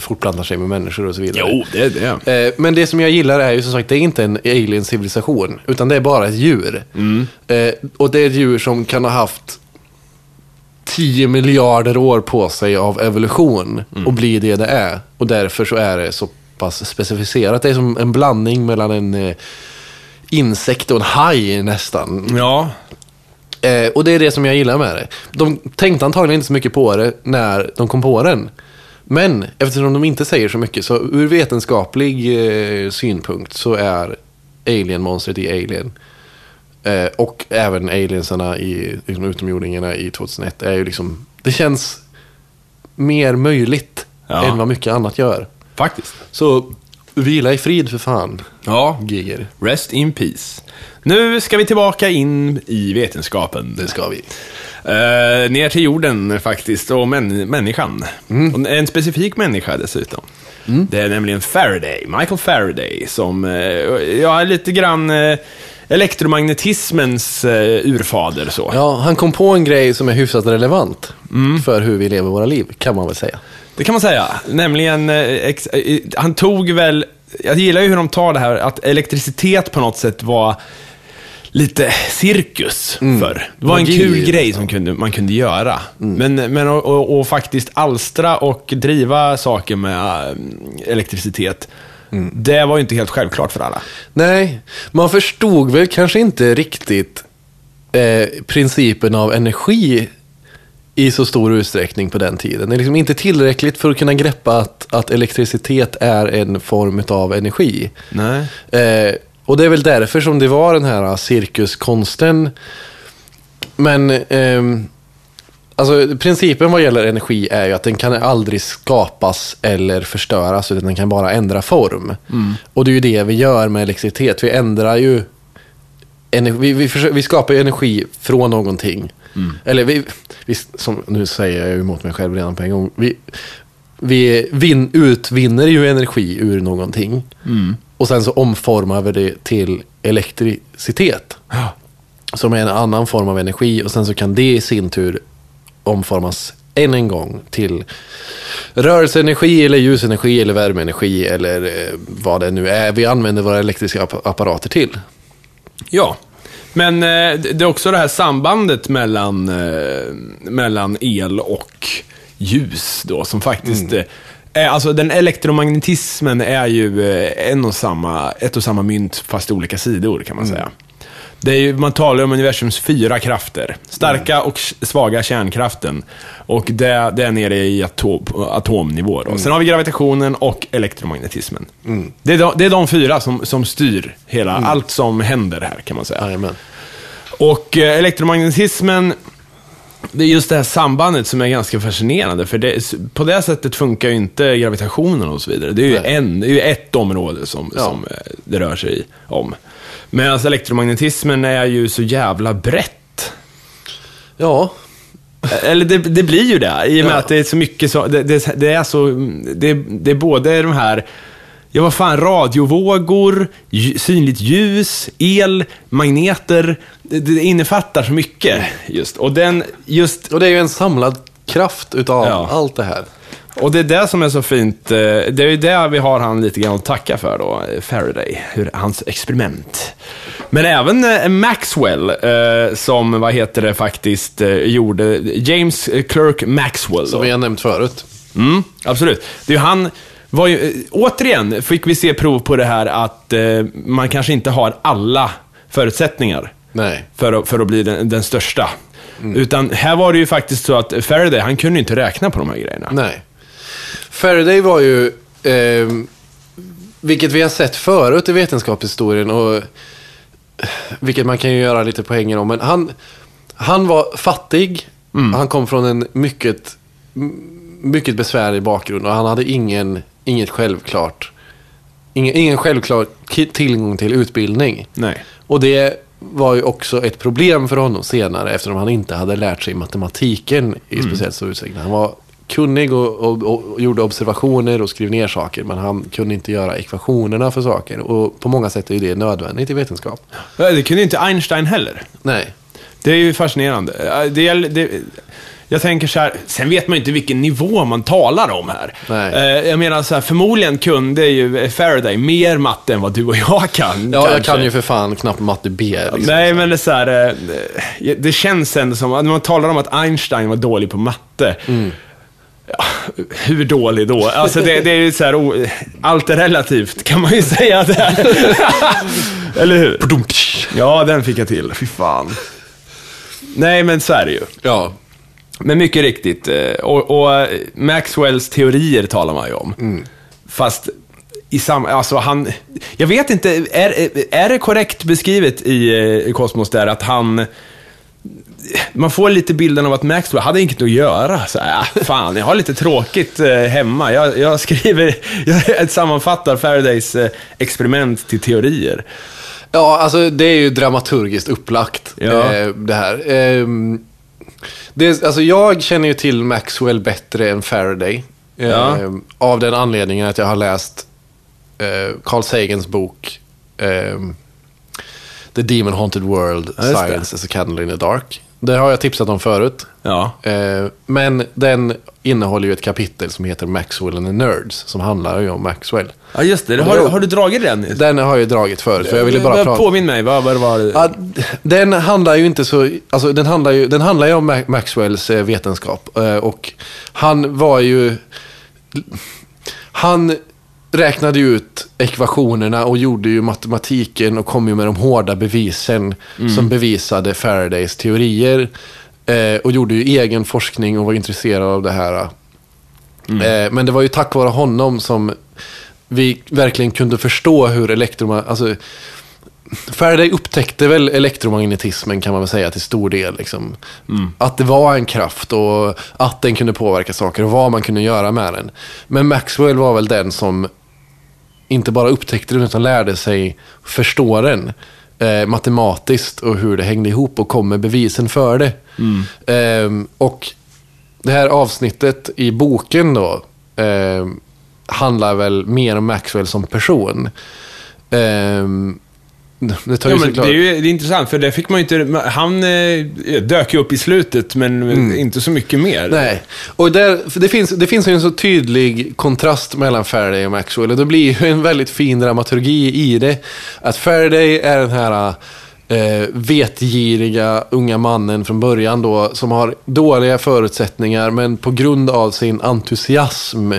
fortplantar sig med människor och så vidare. Jo, det är det. Eh, Men det som jag gillar är ju som sagt, det är inte en alien-civilisation, utan det är bara ett djur. Eh, Och det är ett djur som kan ha haft 10 miljarder år på sig av evolution och bli det det är. Och därför så är det så pass specificerat. Det är som en blandning mellan en insekt och en haj nästan. Ja, Eh, och det är det som jag gillar med det. De tänkte antagligen inte så mycket på det när de kom på den. Men eftersom de inte säger så mycket så ur vetenskaplig eh, synpunkt så är alien-monstret i Alien eh, och även aliensarna i liksom, utomjordingarna i 2001 är ju liksom, det känns mer möjligt Ja. än vad mycket annat gör. faktiskt. Så Vila i frid för fan, Ja, Giger. rest in peace. Nu ska vi tillbaka in i vetenskapen. Det ska vi. Eh, ner till jorden faktiskt, och män, människan. Och en specifik människa dessutom. Det är nämligen Faraday, Michael Faraday, som, eh, ja, är lite grann eh, elektromagnetismens urfader så. Ja, han kom på en grej som är hyfsat relevant för hur vi lever våra liv, kan man väl säga. Det kan man säga. Nämligen, han tog väl, jag gillar ju hur de tar det här, att elektricitet på något sätt var lite cirkus förr. Det var en Magi, kul grej som kunde, man kunde göra. Men, men och, och, och faktiskt alstra och driva saker med eh, elektricitet, det var ju inte helt självklart för alla. Nej, man förstod väl kanske inte riktigt eh, principen av energi i så stor utsträckning på den tiden. Det är liksom inte tillräckligt för att kunna greppa att, att elektricitet är en form av energi. Nej. Eh, och det är väl därför som det var den här cirkuskonsten. Men ehm, alltså, principen vad gäller energi är ju att den kan aldrig skapas eller förstöras, utan den kan bara ändra form. Och det är ju det vi gör med elektricitet. Vi ändrar ju ener- vi, vi, försöker, vi skapar ju energi från någonting. Eller vi, vi, som, nu säger jag emot mig själv redan på en gång. Vi, vi vin, utvinner ju energi ur någonting. Och sen så omformar vi det till elektricitet. Ja. Som är en annan form av energi. Och sen så kan det i sin tur omformas än en gång till rörelseenergi eller ljusenergi eller värmeenergi eller eh, vad det nu är vi använder våra elektriska app- apparater till. Ja, men eh, det är också det här sambandet mellan, eh, mellan el och ljus då, som faktiskt Mm. eh, är, alltså den elektromagnetismen är ju eh, en och samma, ett och samma mynt, fast olika sidor kan man Mm. säga. Det är ju, man talar om universums fyra krafter. Starka Mm. och svaga kärnkraften. Och det, det är nere i atom, atomnivå. Då. Mm. Sen har vi gravitationen och elektromagnetismen. Det, är de, det är de fyra som, som styr hela, Mm. allt som händer här kan man säga. Jajamän. Och eh, elektromagnetismen, det är just det här sambandet som är ganska fascinerande. För det, på det sättet funkar ju inte gravitationen och så vidare. Det är ju, Nej. en, det är ju ett område som, Ja. som eh, det rör sig om. Medan elektromagnetismen är ju så jävla brett. Ja, Eller det, det blir ju det, i och med Ja. att det är så mycket så, det, det, det är så, det, är både de här, ja vad fan, radiovågor, synligt ljus, el, magneter, det, det innefattar så mycket just. Och den, just, och det är ju en samlad kraft utav Ja. allt det här. Och det är det som är så fint, eh, det är ju det vi har han lite grann att tacka för då, eh, Faraday, hur, hans experiment. Men även eh, Maxwell, som, vad heter det faktiskt, gjorde, James Clerk Maxwell. Som då. vi har nämnt förut. Mm, absolut. Det är ju han, var ju, återigen fick vi se prov på det här att man kanske inte har alla förutsättningar Nej. för att, för att bli den, den största. Utan här var det ju faktiskt så att Faraday, han kunde ju inte räkna på de här grejerna. Nej. Faraday var ju, eh, vilket vi har sett förut i vetenskapshistorien och vilket man kan ju göra lite poänger om. Men han, han var fattig, han kom från en mycket, mycket besvärlig bakgrund och han hade ingen, inget självklart, ingen, ingen självklar tillgång till utbildning. Nej. Och det var ju också ett problem för honom senare eftersom han inte hade lärt sig matematiken i speciellt stor utsträckning. Han var kunnig och, och, och gjorde observationer och skrev ner saker men han kunde inte göra ekvationerna för saker. Och på många sätt är ju det nödvändigt i vetenskap. Det kunde inte Einstein heller. Nej. Det är ju fascinerande. Det, är- det, jag tänker så här, sen vet man ju inte vilken nivå man talar om här. Nej. Eh, Jag menar så här, förmodligen kunde ju Faraday mer matte än vad du och jag kan. Ja, jag kanske. kan ju för fan knappt matte B. Liksom. Nej, men det är så här, eh, det känns ändå som, när man talar om att Einstein var dålig på matte, Mm. Ja, hur dålig då? Alltså det, det är ju så här, o- allt är relativt kan man ju säga där. Eller hur? Ja, den fick jag till. Fy fan. Nej, men så är det ju. Ja, Men mycket riktigt, eh, och, och Maxwells teorier talar man ju om. Mm. Fast i sam, alltså han, jag vet inte, är, är det korrekt beskrivet i, eh, i Kosmos där att han, man får lite bilden av att Maxwell hade inget att göra. Så ah, fan, jag har lite tråkigt eh, hemma. Jag, jag skriver, jag sammanfattar Faradays eh, experiment till teorier. Ja, alltså det är ju dramaturgiskt upplagt. Ja. Eh, det här. Ehm, det, alltså jag känner ju till Maxwell bättre än Faraday. Ja. Av den anledningen att jag har läst eh, Carl Sagans bok ehm, The Demon Haunted World, Ja. Science as a Candle in the Dark. Det har jag tipsat om förut. Ja. Eh, men den innehåller ju ett kapitel som heter Maxwell and the Nerds, som handlar ju om Maxwell. ja, just det. Har, du- har du dragit den? Den har jag ju dragit förut, för jag ville bara prata... Påminn mig, vad, var det? Den handlar ju inte så, alltså den handlar ju, den handlar ju om Ma- Maxwells eh, vetenskap. Eh, och han var ju, han räknade ju ut ekvationerna och gjorde ju matematiken och kom ju med de hårda bevisen som bevisade Faradays teorier. Eh, och gjorde ju egen forskning och var intresserad av det här. Eh, men det var ju tack vare honom som vi verkligen kunde förstå hur elektromagnetism, alltså Faraday upptäckte väl elektromagnetismen kan man väl säga till stor del. Liksom. Att det var en kraft och att den kunde påverka saker och vad man kunde göra med den. Men Maxwell var väl den som inte bara upptäckte den utan lärde sig förstå den eh, matematiskt och hur det hängde ihop och kom med bevisen för det. Ehm, och det här avsnittet i boken då ehm, handlar väl mer om Maxwell som person. Ehm, det tar ju Ja, men såklart... det är ju det är intressant, för det fick man ju inte... Han eh, dök ju upp i slutet, men inte så mycket mer. Nej, och där, det, finns, det finns ju en så tydlig kontrast mellan Faraday och Maxwell. Och det blir ju en väldigt fin dramaturgi i det. Att Faraday är den här eh, vetgiriga unga mannen från början då, som har dåliga förutsättningar, men på grund av sin entusiasm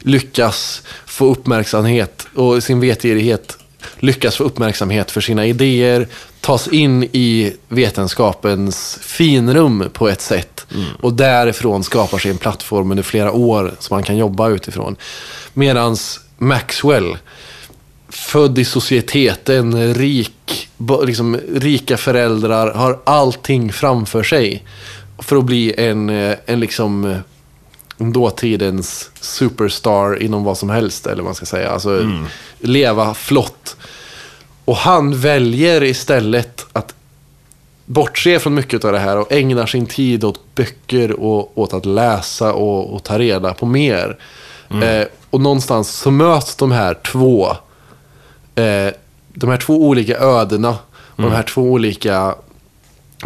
lyckas få uppmärksamhet och sin vetgirighet lyckas få uppmärksamhet för sina idéer, tas in i vetenskapens finrum på ett sätt och därifrån skapar sig en plattform under flera år som man kan jobba utifrån. Medans Maxwell, född i societeten, rik, liksom, rika föräldrar, har allting framför sig för att bli en, eh, en liksom eh, dåtidens superstar inom vad som helst, eller vad man ska säga. Alltså, leva flott. Och han väljer istället att bortse från mycket av det här och ägnar sin tid åt böcker och åt att läsa och, och ta reda på mer. Eh, och någonstans så möts de här två, eh, de här två olika ödena och de här två olika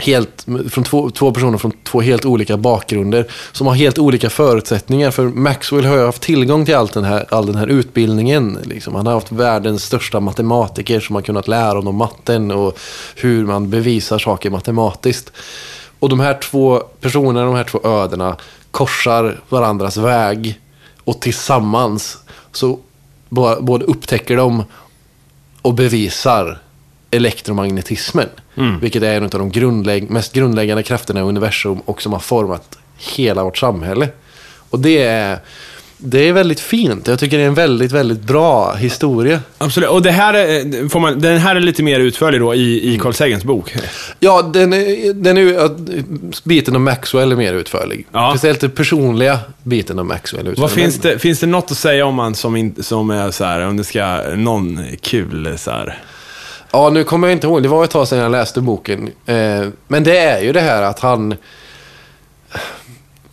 helt, från två, två personer från två helt olika bakgrunder som har helt olika förutsättningar. För Maxwell har ju haft tillgång till all den här, all den här utbildningen. Liksom. Han har haft världens största matematiker som har kunnat lära honom matten och hur man bevisar saker matematiskt. Och de här två personerna, de här två ödena korsar varandras väg och tillsammans så både upptäcker de och bevisar elektromagnetismen. Vilket är en av de grundlägg mest grundläggande krafterna i universum och som har format hela vårt samhälle. Och det är, det är väldigt fint. Jag tycker det är en väldigt, väldigt bra historia. Absolut. Och det här är, får man, den här är lite mer utförlig då i, i Carl Sagans bok. Ja, den är, den är, biten om Maxwell är mer utförlig. Ja. Speciellt den personliga biten om Maxwell är. Vad finns det, finns det något att säga om han som, in, som är så här, om det ska, någon kul så här. Ja, nu kommer jag inte ihåg. Det var ett tag sedan jag läste boken. Eh, men det är ju det här att han...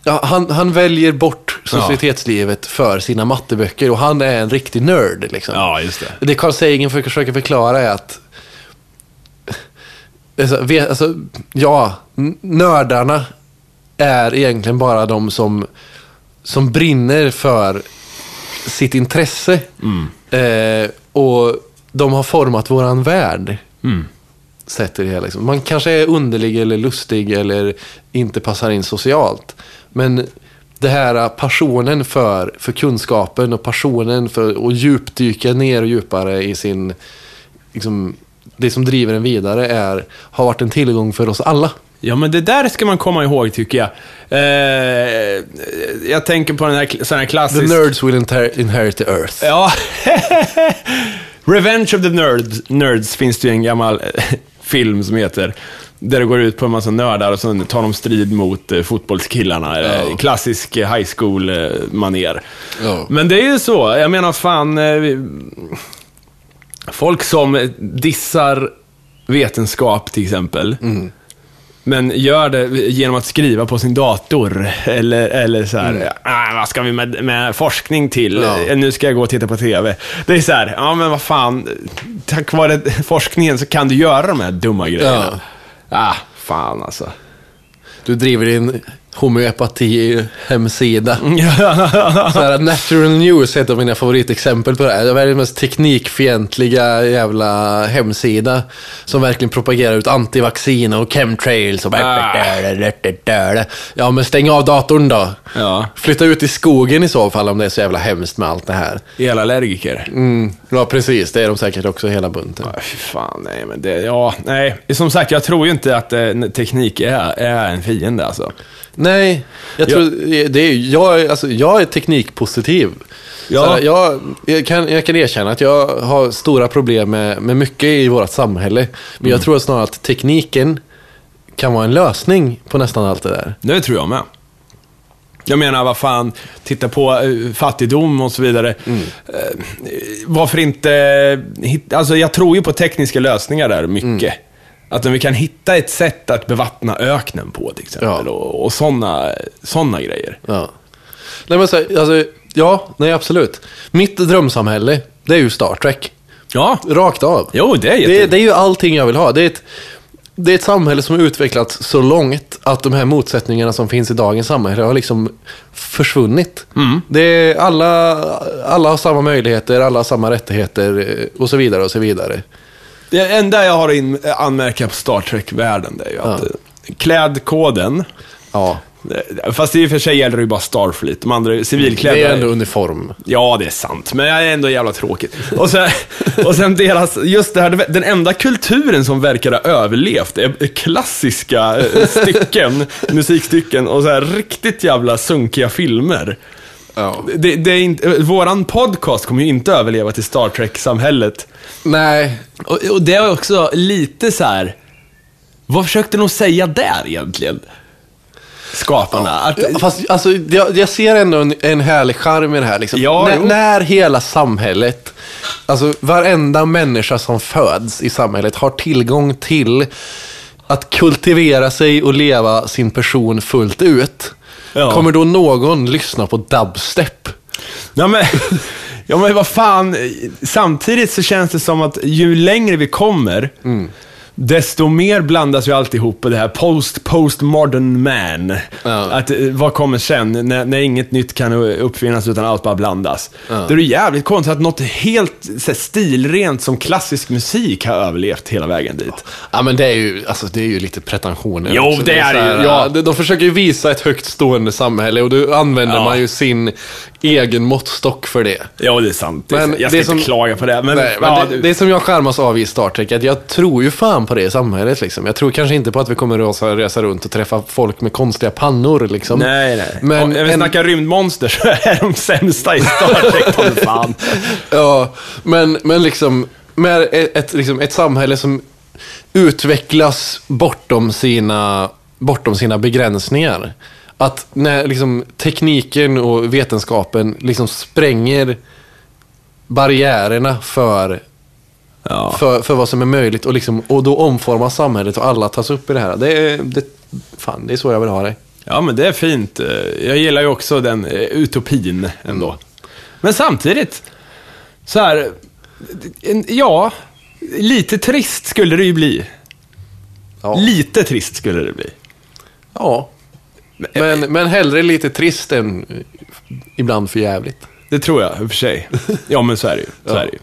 Ja, han, han väljer bort societetslivet för sina matteböcker och han är en riktig nörd. Liksom. Ja, just det. Det Carl Sagan försöker förklara är att... Alltså, alltså, ja, nördarna är egentligen bara de som, som brinner för sitt intresse. Eh, och de har format våran värld. Sett i det hela. Liksom. Man kanske är underlig eller lustig eller inte passar in socialt. Men det här passionen för, för kunskapen och passionen för att djupdyka ner och djupare i sin... Liksom, det som driver en vidare är, har varit en tillgång för oss alla. Ja, men det där ska man komma ihåg tycker jag. Eh, jag tänker på den här, sån här The klassisk... nerds will inherit the earth. Ja. Revenge of the Nerds, Nerds finns det ju en gammal eh, film som heter. Där det går ut på en massa nördar och sen tar de strid mot eh, fotbollskillarna. Eh, Ja. Klassisk eh, high school-maner. Ja. Men det är ju så, jag menar fan... Eh, folk som dissar vetenskap till exempel. Mm. Men gör det genom att skriva på sin dator. Eller, eller så här, ah, vad ska vi med, med forskning till? Mm. Ja. Nu ska jag gå och titta på TV. Det är så här, ja men vad fan, tack vare forskningen så kan du göra de här dumma grejerna. Ah, fan alltså. Du driver din homeopati-hemsida. Så här, Natural News är ett av mina favoritexempel på det här. Det är världens mest teknikfientliga jävla hemsida. Som verkligen propagerar ut antivaccin och chemtrails och... Ah. Ja, men stäng av datorn då. Ja. Flytta ut i skogen i så fall om det är så jävla hemskt med allt det här. Elallergiker. Mm, ja, precis. Det är de säkert också hela bunten. Ja, fy fan, nej men det, ja, nej. Som sagt, jag tror ju inte att eh, teknik är, är en fiende alltså. Nej, jag tror det är, jag, är- alltså, jag är teknikpositiv. Ja. Så här, jag, jag, kan, jag kan erkänna att jag har stora problem med, med mycket i vårt samhälle. Men Mm. jag tror snarare att tekniken kan vara en lösning på nästan allt det där. Det tror jag med. Jag menar, vad fan, titta på eh, fattigdom och så vidare. Eh, varför inte alltså jag tror ju på tekniska lösningar där mycket. Att om vi kan hitta ett sätt att bevattna öknen på till exempel. Ja. Och, och sådana såna grejer. Ja. Nej, men så, alltså, ja, nej absolut. Mitt drömsamhälle, det är ju Star Trek. Ja, Rakt av. jo det är Det, jätte... det är ju allting jag vill ha. Det är, ett, det är ett samhälle som har utvecklats så långt att de här motsättningarna som finns i dagens samhälle har liksom försvunnit. Det är alla, alla har samma möjligheter, alla har samma rättigheter eh, och så vidare och så vidare. Det enda jag har in, anmärka på Star Trek-världen, det är ju att Ja. eh, klädkoden, Ja, eh, fast i och för sig gäller det ju bara Starfleet, de andra civilklädda. det är ändå uniform. Ja, det är sant, men det är ändå jävla tråkigt. Och sen, och sen deras, just det här, den enda kulturen som verkar ha överlevt är klassiska eh, stycken, musikstycken och så här riktigt jävla sunkiga filmer. Ja. Det, det är inte, våran podcast kommer ju inte överleva till Star Trek-samhället. Nej, Och, och det är också lite så här. vad försökte de säga där egentligen? Skaparna. Att, Ja, Fast alltså, jag, jag ser ändå en, en härlig charm i det här. Liksom. Ja, när, när hela samhället, alltså varenda människa som föds i samhället har tillgång till att kultivera sig och leva sin person fullt ut. Ja. Kommer då någon lyssna på dubstep? Ja men, ja men vad fan, samtidigt så känns det som att ju längre vi kommer, desto mer blandas ju alltihop på det här post, postmodern man. Ja. Att, eh, vad kommer sen, när, när inget nytt kan uppfinnas utan allt bara blandas. Ja. Det är ju jävligt konstigt att något helt här, stilrent som klassisk musik har överlevt hela vägen dit. Ja men det är ju, alltså, det är ju lite pretensioner. Jo, det är det ju, ja. De försöker ju visa ett högt stående samhälle och då använder Ja. man ju sin egen måttstock för det. Ja, det är sant. Det är Men sant. jag det ska som- inte klaga på det. Men, Nej, men ja, det, det som jag skärmas av i Star Trek att jag tror ju fan på det i samhället. Liksom. Jag tror kanske inte på att vi kommer resa, resa runt och träffa folk med konstiga pannor. Liksom. Nej, nej. Men Om vill en- snacka rymdmonster så är de sämsta i Star Trek, fan. Ja, men, men liksom med ett, ett, liksom ett samhälle som utvecklas bortom sina, bortom sina begränsningar. Att när liksom, tekniken och vetenskapen liksom spränger barriärerna för Ja. för, för vad som är möjligt och, liksom, och då omformas samhället och alla tas upp i det här. Det är, det, fan, det är så jag vill ha det. Ja, men det är fint. Jag gillar ju också den eh, utopin ändå. Mm. Men samtidigt, så här, ja, lite trist skulle det ju bli. Ja. Lite trist skulle det bli. ja. Men, men hellre lite trist än eh, ibland för jävligt. Det tror jag i och för sig. Ja, men så är det ju. Så Ja. är det ju.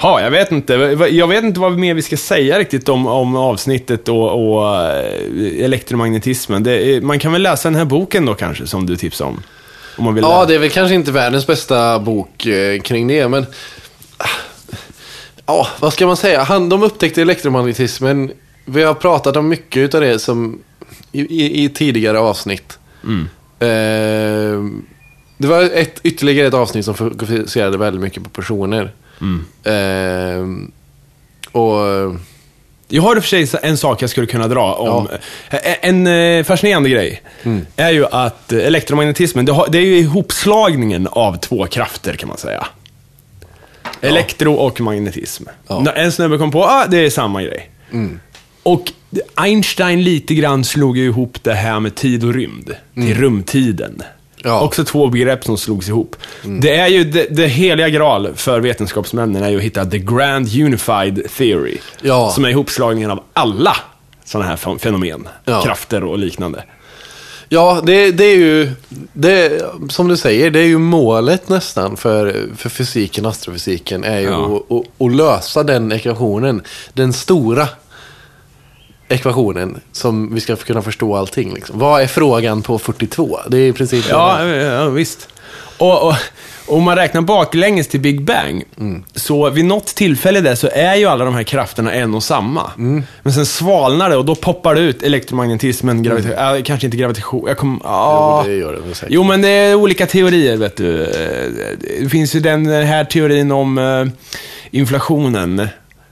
Ja, jag vet inte. Jag vet inte vad mer vi ska säga riktigt om, om avsnittet och, och eh, elektromagnetismen. Är, man kan väl läsa den här boken då kanske, som du tipsade om. Om man vill Ja, det är väl kanske inte världens bästa bok eh, kring det, men... ah, Ja, vad ska man säga? Han, de upptäckte elektromagnetismen. Vi har pratat om mycket av det som i, i, i tidigare avsnitt. Eh, det var ett, ytterligare ett avsnitt som fokuserade väldigt mycket på personer. Eh, och Jag har i och för sig en sak jag skulle kunna dra om. En, en eh, fascinerande grej är ju att eh, elektromagnetismen, det, är ju ihopslagningen av två krafter kan man säga. Elektro och magnetism. Ja. En snubbe kom på, ah, det är samma grej. Och Einstein lite grann slog ihop det här med tid och rymd till rumtiden. Ja. Också två begrepp som slogs ihop. Det är ju det, det heliga graal för vetenskapsmännen är ju att hitta the grand unified theory. Ja. Som är ihopslagningen av alla sådana här fen- fenomen, Ja. krafter och liknande. Ja, det, det är ju, det, som du säger, det är ju målet nästan för, för fysiken, astrofysiken, är ju Ja. att, att, att lösa den ekvationen. Den stora ekvationen som vi ska kunna förstå allting. Liksom. Vad är frågan på 42? Det är i princip Ja, ja visst. Och, och, om man räknar baklänges till Big Bang, så vid något tillfälle där så är ju alla de här krafterna en och samma. Men sen svalnar det och då poppar det ut elektromagnetismen, gravitation, äh, kanske inte gravitation, jag kommer, ja. Jo, det gör det säkert. Jo, men det är olika teorier, vet du. Det finns ju den här teorin om eh,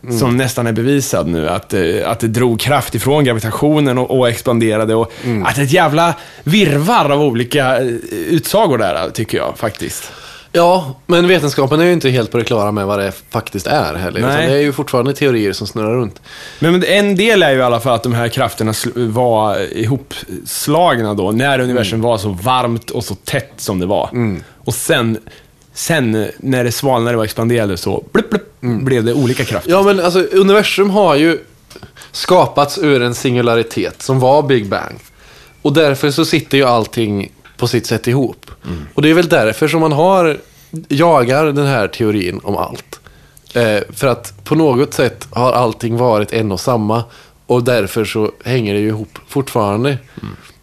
inflationen. Som nästan är bevisad nu, att, eh, att det drog kraft ifrån gravitationen och, och expanderade. Och Att det är ett jävla virvar av olika eh, utsagor där, tycker jag faktiskt. Ja, men vetenskapen är ju inte helt på det klara med vad det faktiskt är heller. Utan Nej. det är ju fortfarande teorier som snurrar runt. Men en del är ju i alla fall att de här krafterna var ihopslagna då, när universum var så varmt och så tätt som det var. Och sen, sen när det svalnade och expanderade så blup, blup, blev det olika krafter. Ja, men alltså universum har ju skapats ur en singularitet som var Big Bang. Och därför så sitter ju allting på sitt sätt ihop. Och det är väl därför som man har, jagar den här teorin om allt. Eh, för att på något sätt har allting varit en och samma. Och därför så hänger det ju ihop fortfarande.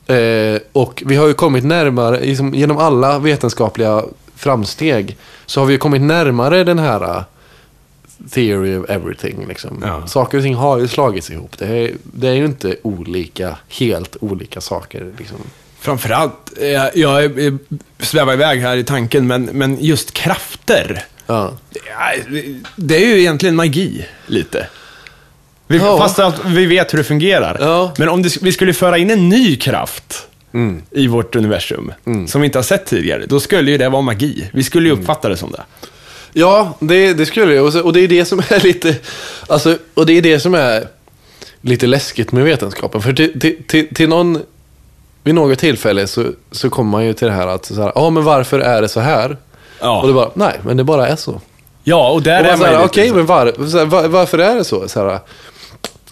Eh, och vi har ju kommit närmare, liksom, genom alla vetenskapliga framsteg, så har vi ju kommit närmare den här eh, theory of everything. Liksom. Ja. Saker och ting har ju slagits ihop. Det är, det är ju inte olika, helt olika saker. Liksom. Framförallt, eh, jag eh, svävar iväg här i tanken, men, men just krafter. Ja, Det är ju egentligen magi, lite. Vi, Ja. Fast att vi vet hur det fungerar. Ja. Men om det, vi skulle föra in en ny kraft Mm. i vårt universum, som vi inte har sett tidigare, då skulle ju det vara magi. Vi skulle Mm. ju uppfatta det som det. Ja, det, det skulle jag. Och, det är det som är lite... Alltså, och det är det som är lite läskigt med vetenskapen. För till, till, till, till någon... Vid något tillfälle så, så kommer man ju till det här att, ja men varför är det så här? Ja, Och det bara, nej, men det bara är så. ja och där Och är man okej, så. men var, här, var, varför är det så? så här,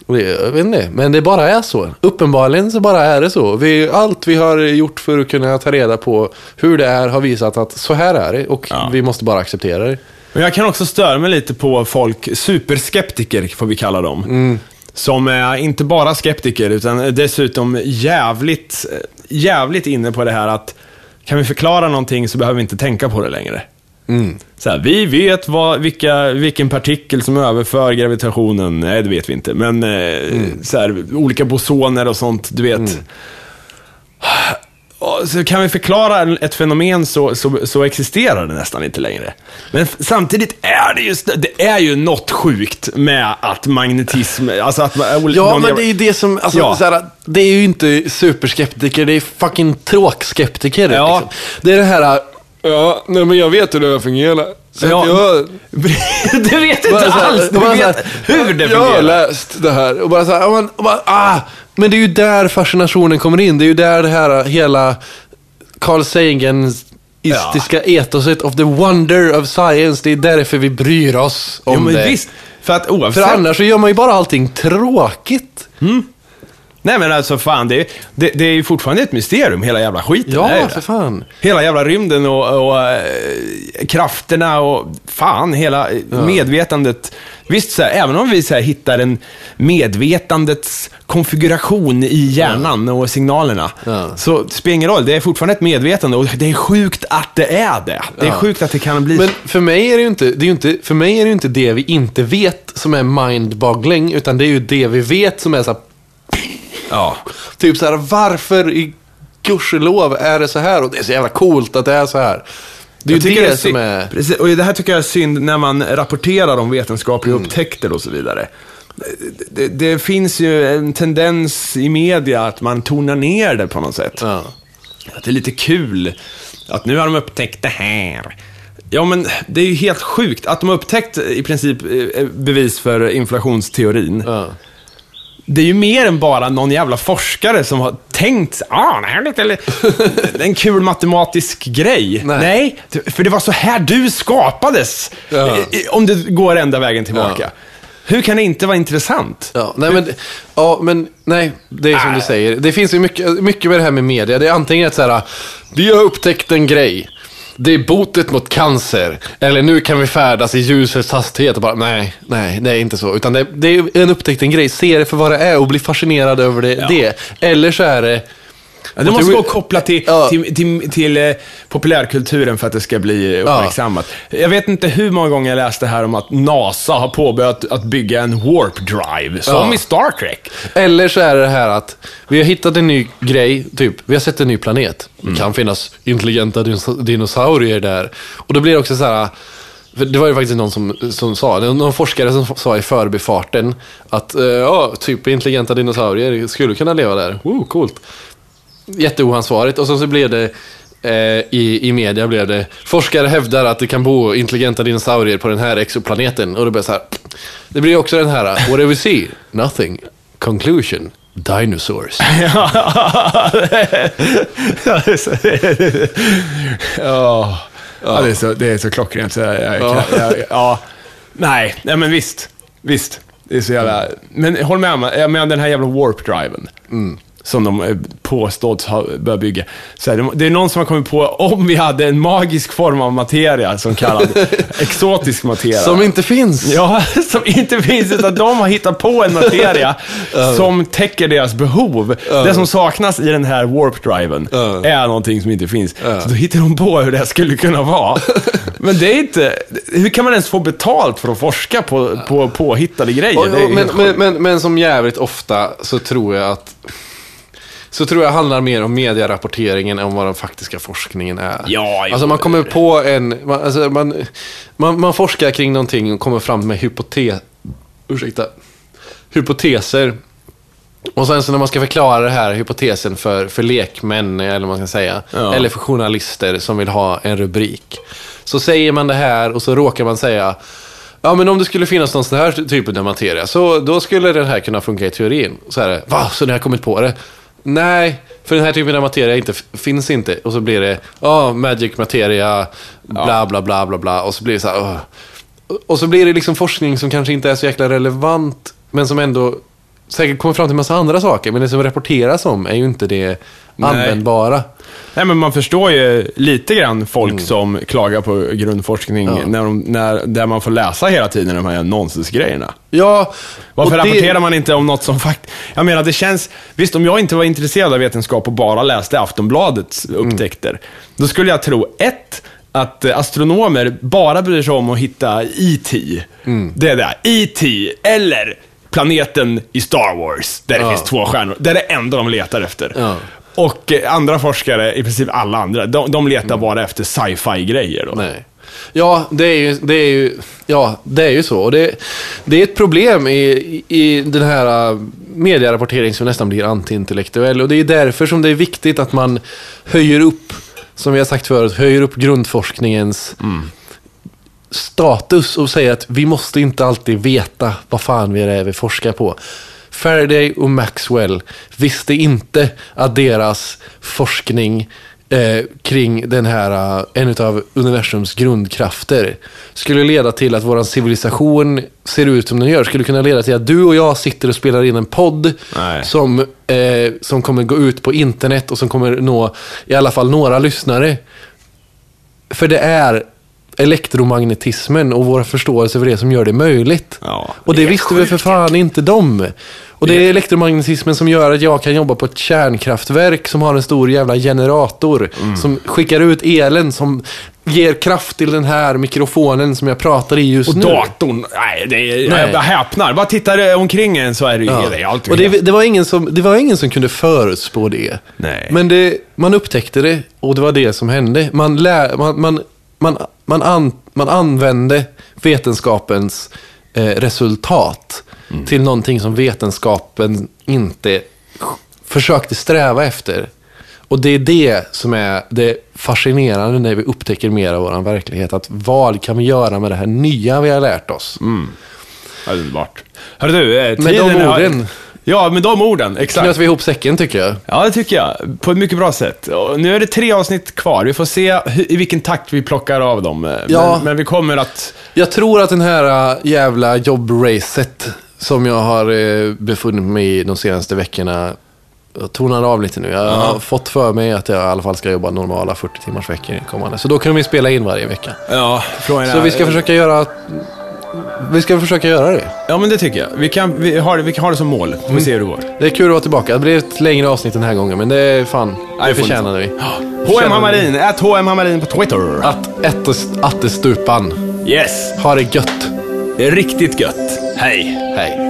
jag vet inte, men det bara är så. Uppenbarligen så bara är det så. Vi, allt vi har gjort för att kunna ta reda på hur det är har visat att så här är det och Ja. vi måste bara acceptera det. Men jag kan också störa mig lite på folk, superskeptiker får vi kalla dem. Mm. Som är inte bara skeptiker, utan dessutom jävligt, jävligt inne på det här att kan vi förklara någonting så behöver vi inte tänka på det längre. Mm. Så här, vi vet vad, vilka, vilken partikel som överför gravitationen. Nej, det vet vi inte. Men eh, Mm. så här, olika bosoner och sånt, du vet. Och Så kan vi förklara ett fenomen så, så, så existerar det nästan inte längre. Men samtidigt är det just det är ju något sjukt med att magnetism, alltså att... Ja, men det är ju det som, alltså, Ja. här, det är ju inte superskeptiker, det är fucking tråkskeptiker. Ja. Liksom. Det är det här, ja, nej men jag vet hur det fungerar. Så Ja. jag, du vet inte här- alls, du vet här, hur det Jag har fungerar. läst det här och bara så här, och man, och bara, ah, men det är ju där fascinationen kommer in. Det är ju där det här hela Carl Sagans istiska etoset of the wonder of science, det är därför vi bryr oss om Jo, men det. visst. För att oavsett... För annars så gör man ju bara allting tråkigt. Nej men alltså fan, det, det, det är ju fortfarande ett mysterium, hela jävla skiten. Ja, är ju det. för fan. Hela jävla rymden och, och eh, krafterna och fan, hela medvetandet. Visst, så här, även om vi så här, hittar en medvetandets konfiguration i hjärnan och signalerna, Ja. så spelar ingen roll. Det är fortfarande ett medvetande och det är sjukt att det är det. Det är Ja. sjukt att det kan bli Men för mig är det ju inte det, är inte, för mig är det inte det vi inte vet som är mind-boggling, utan det är ju det vi vet som är så här, Ja. typ så här, varför i gudskelov är det så här? Och det är så jävla coolt att det är så här. Det är Jag ju det, är som är... Precis, och det här tycker jag är synd när man rapporterar om vetenskapliga upptäckter och så vidare. det, det finns ju en tendens i media att man tonar ner det på något sätt. Ja. Att det är lite kul. Att nu har de upptäckt det här. Ja, men det är ju helt sjukt. Att de har upptäckt i princip eh, bevis för inflationsteorin. Ja. Det är ju mer än bara någon jävla forskare som har tänkt, ah, det här är lite, eller, en kul matematisk grej. Nej. för det var så här du skapades. Ja. Om det går ända vägen tillbaka. Hur kan det inte vara intressant? Ja, nej, men, ja, men nej, det är som du säger. Det finns ju mycket, mycket med det här med media. Det är antingen ett så här, vi har upptäckt en grej. Det är botet mot cancer. Eller nu kan vi färdas i ljusets hastighet. Och bara, nej, nej, det är inte så. Utan det, det är en upptäckt en grej. Se det för vad det är och bli fascinerad över det. det. Eller så är det... Ja, det måste gå att koppla till, Ja. till, till, till eh, populärkulturen för att det ska bli uppmärksammat. Jag vet inte hur många gånger jag läste här om att NASA har påbörjat att bygga en warp drive, som Ja. i Star Trek. Eller så är det här att vi har hittat en ny grej, typ, vi har sett en ny planet. Det kan finnas intelligenta dinos- dinosaurier där. Och då blir det också så här, det var ju faktiskt någon som, som sa, någon forskare som sa i förbifarten att eh, ja, typ intelligenta dinosaurier skulle kunna leva där. Wow, coolt. Jätteoansvarigt. Och så, så blev det eh, i, i media blev det forskare hävdar att det kan bo intelligenta dinosaurier på den här exoplaneten. Och det blir så här. Det blir också den här, what do we see? Nothing. Conclusion. Dinosaurs. ja, det är så, ja. Det är så, det är så klockrent. Så jag, jag, Ja. jag, ja. Nej, nej, men visst. Visst. Det är så jävla... Men håll med mig, jag menar den här jävla warp-driven. Som de eh, påstås ha börjat bygga. Så här, det- är någon som har kommit på, om vi hade en magisk form av materia, som kallad exotisk materia. Som inte finns. Ja, som inte finns, utan de har hittat på en materia som täcker deras behov. Det som saknas i den här warp-driven är någonting som inte finns. Så då hittar de på hur det skulle kunna vara. Men det är inte... Hur kan man ens få betalt för att forska på, på påhittade grejer? Och, men, men, men, men som jävligt ofta så tror jag att så tror jag handlar mer om medierapporteringen än vad den faktiska forskningen är. Ja, alltså man kommer på en, man, alltså man, man, man forskar kring någonting och kommer fram med hypotes, ursäkta, hypoteser. Och sen så när man ska förklara det här hypotesen för, för lekmän, eller vad man ska säga, Ja. eller för journalister som vill ha en rubrik. Så säger man det här och så råkar man säga, ja men om det skulle finnas någon sån här typ av materia, så då skulle den här kunna funka i teorin. Så är det, va? Så ni har kommit på det? Nej, för den här typen av materia inte, finns inte. Och så blir det, ja, magic materia, bla bla bla bla bla. Och så blir det så här, åh. Och så blir det liksom forskning som kanske inte är så jäkla relevant, men som ändå säkert kommer fram till massa andra saker. Men det som rapporteras om är ju inte det Nej. användbara. Nej, men man förstår ju lite grann folk som klagar på grundforskning Mm. Ja. när de, när, där man får läsa hela tiden de här nonsensgrejerna. Ja, Varför det- rapporterar man inte om något som faktiskt... Jag menar, det känns... Visst, om jag inte var intresserad av vetenskap och bara läste Aftonbladets upptäckter, då skulle jag tro, ett, att eh, astronomer bara bryr sig om att hitta E.T. Det är det. E.T. eller planeten i Star Wars, där det Ja. finns två stjärnor. Det är det enda de letar efter. Ja. Och eh, andra forskare, i princip alla andra, de, de letar bara efter sci-fi-grejer då. Nej. Ja, det är ju, det är ju, ja, det är ju så. Och det, det är ett problem i, i den här uh, medierapportering som nästan blir antiintellektuell. Och det är därför som det är viktigt att man höjer upp, som vi har sagt förut, höjer upp grundforskningens status och säger att vi måste inte alltid veta vad fan vi är vi forskar på. Faraday och Maxwell visste inte att deras forskning eh, kring den här, eh, en av universums grundkrafter skulle leda till att vår civilisation ser ut som den gör. Skulle kunna leda till att du och jag sitter och spelar in en podd Nej. som, eh, som kommer gå ut på internet och som kommer nå i alla fall några lyssnare. För det är elektromagnetismen och vår förståelse för det som gör det möjligt. Ja, och det det är visste väl för fan inte de. Och det är elektromagnetismen som gör att jag kan jobba på ett kärnkraftverk som har en stor jävla generator. Mm. Som skickar ut elen som ger kraft till den här mikrofonen som jag pratar i just Och nu. datorn, nej, det är, Nej. jag häpnar. Bara tittar omkring en så är det ju Ja. det Och det, det, var ingen som, det var ingen som kunde förutspå det. Nej. Men det, man upptäckte det och det var det som hände. Man, lä, man, man, man, man, an, man använde vetenskapens eh, resultat till någonting som vetenskapen inte försökte sträva efter. Och det är det som är det fascinerande när vi upptäcker mer av vår verklighet. Att vad kan vi göra med det här nya vi har lärt oss? Ja, Underbart. Hörru du, eh, Med tiden de har- orden. Ja, med de orden. Exakt. Knöt vi ihop säcken tycker jag. Ja, det tycker jag. På ett mycket bra sätt. Och nu är det tre avsnitt kvar. Vi får se i vilken takt vi plockar av dem. eh, Ja. Men, men vi kommer att... Jag tror att den här äh, jävla jobbracet som jag har äh, befunnit mig i de senaste veckorna jag tonar av lite nu. Jag har fått för mig att jag i alla fall ska jobba normala 40 timmars veckor kommande. Så då kan vi spela in varje vecka. Ja. Så vi ska försöka göra... Vi ska försöka göra det. Ja, men det tycker jag. Vi kan, vi har, det- vi kan ha det som mål. Vi se hur det går. Det är kul att vara tillbaka. Det blir ett längre avsnitt den här gången, men det är fan, det får förtjänar vi. HM Hammarin, ät HM Hammarin på Twitter. Att ättes, attestupan. Yes, Ha det gött. det är riktigt gött. Hej. Hej.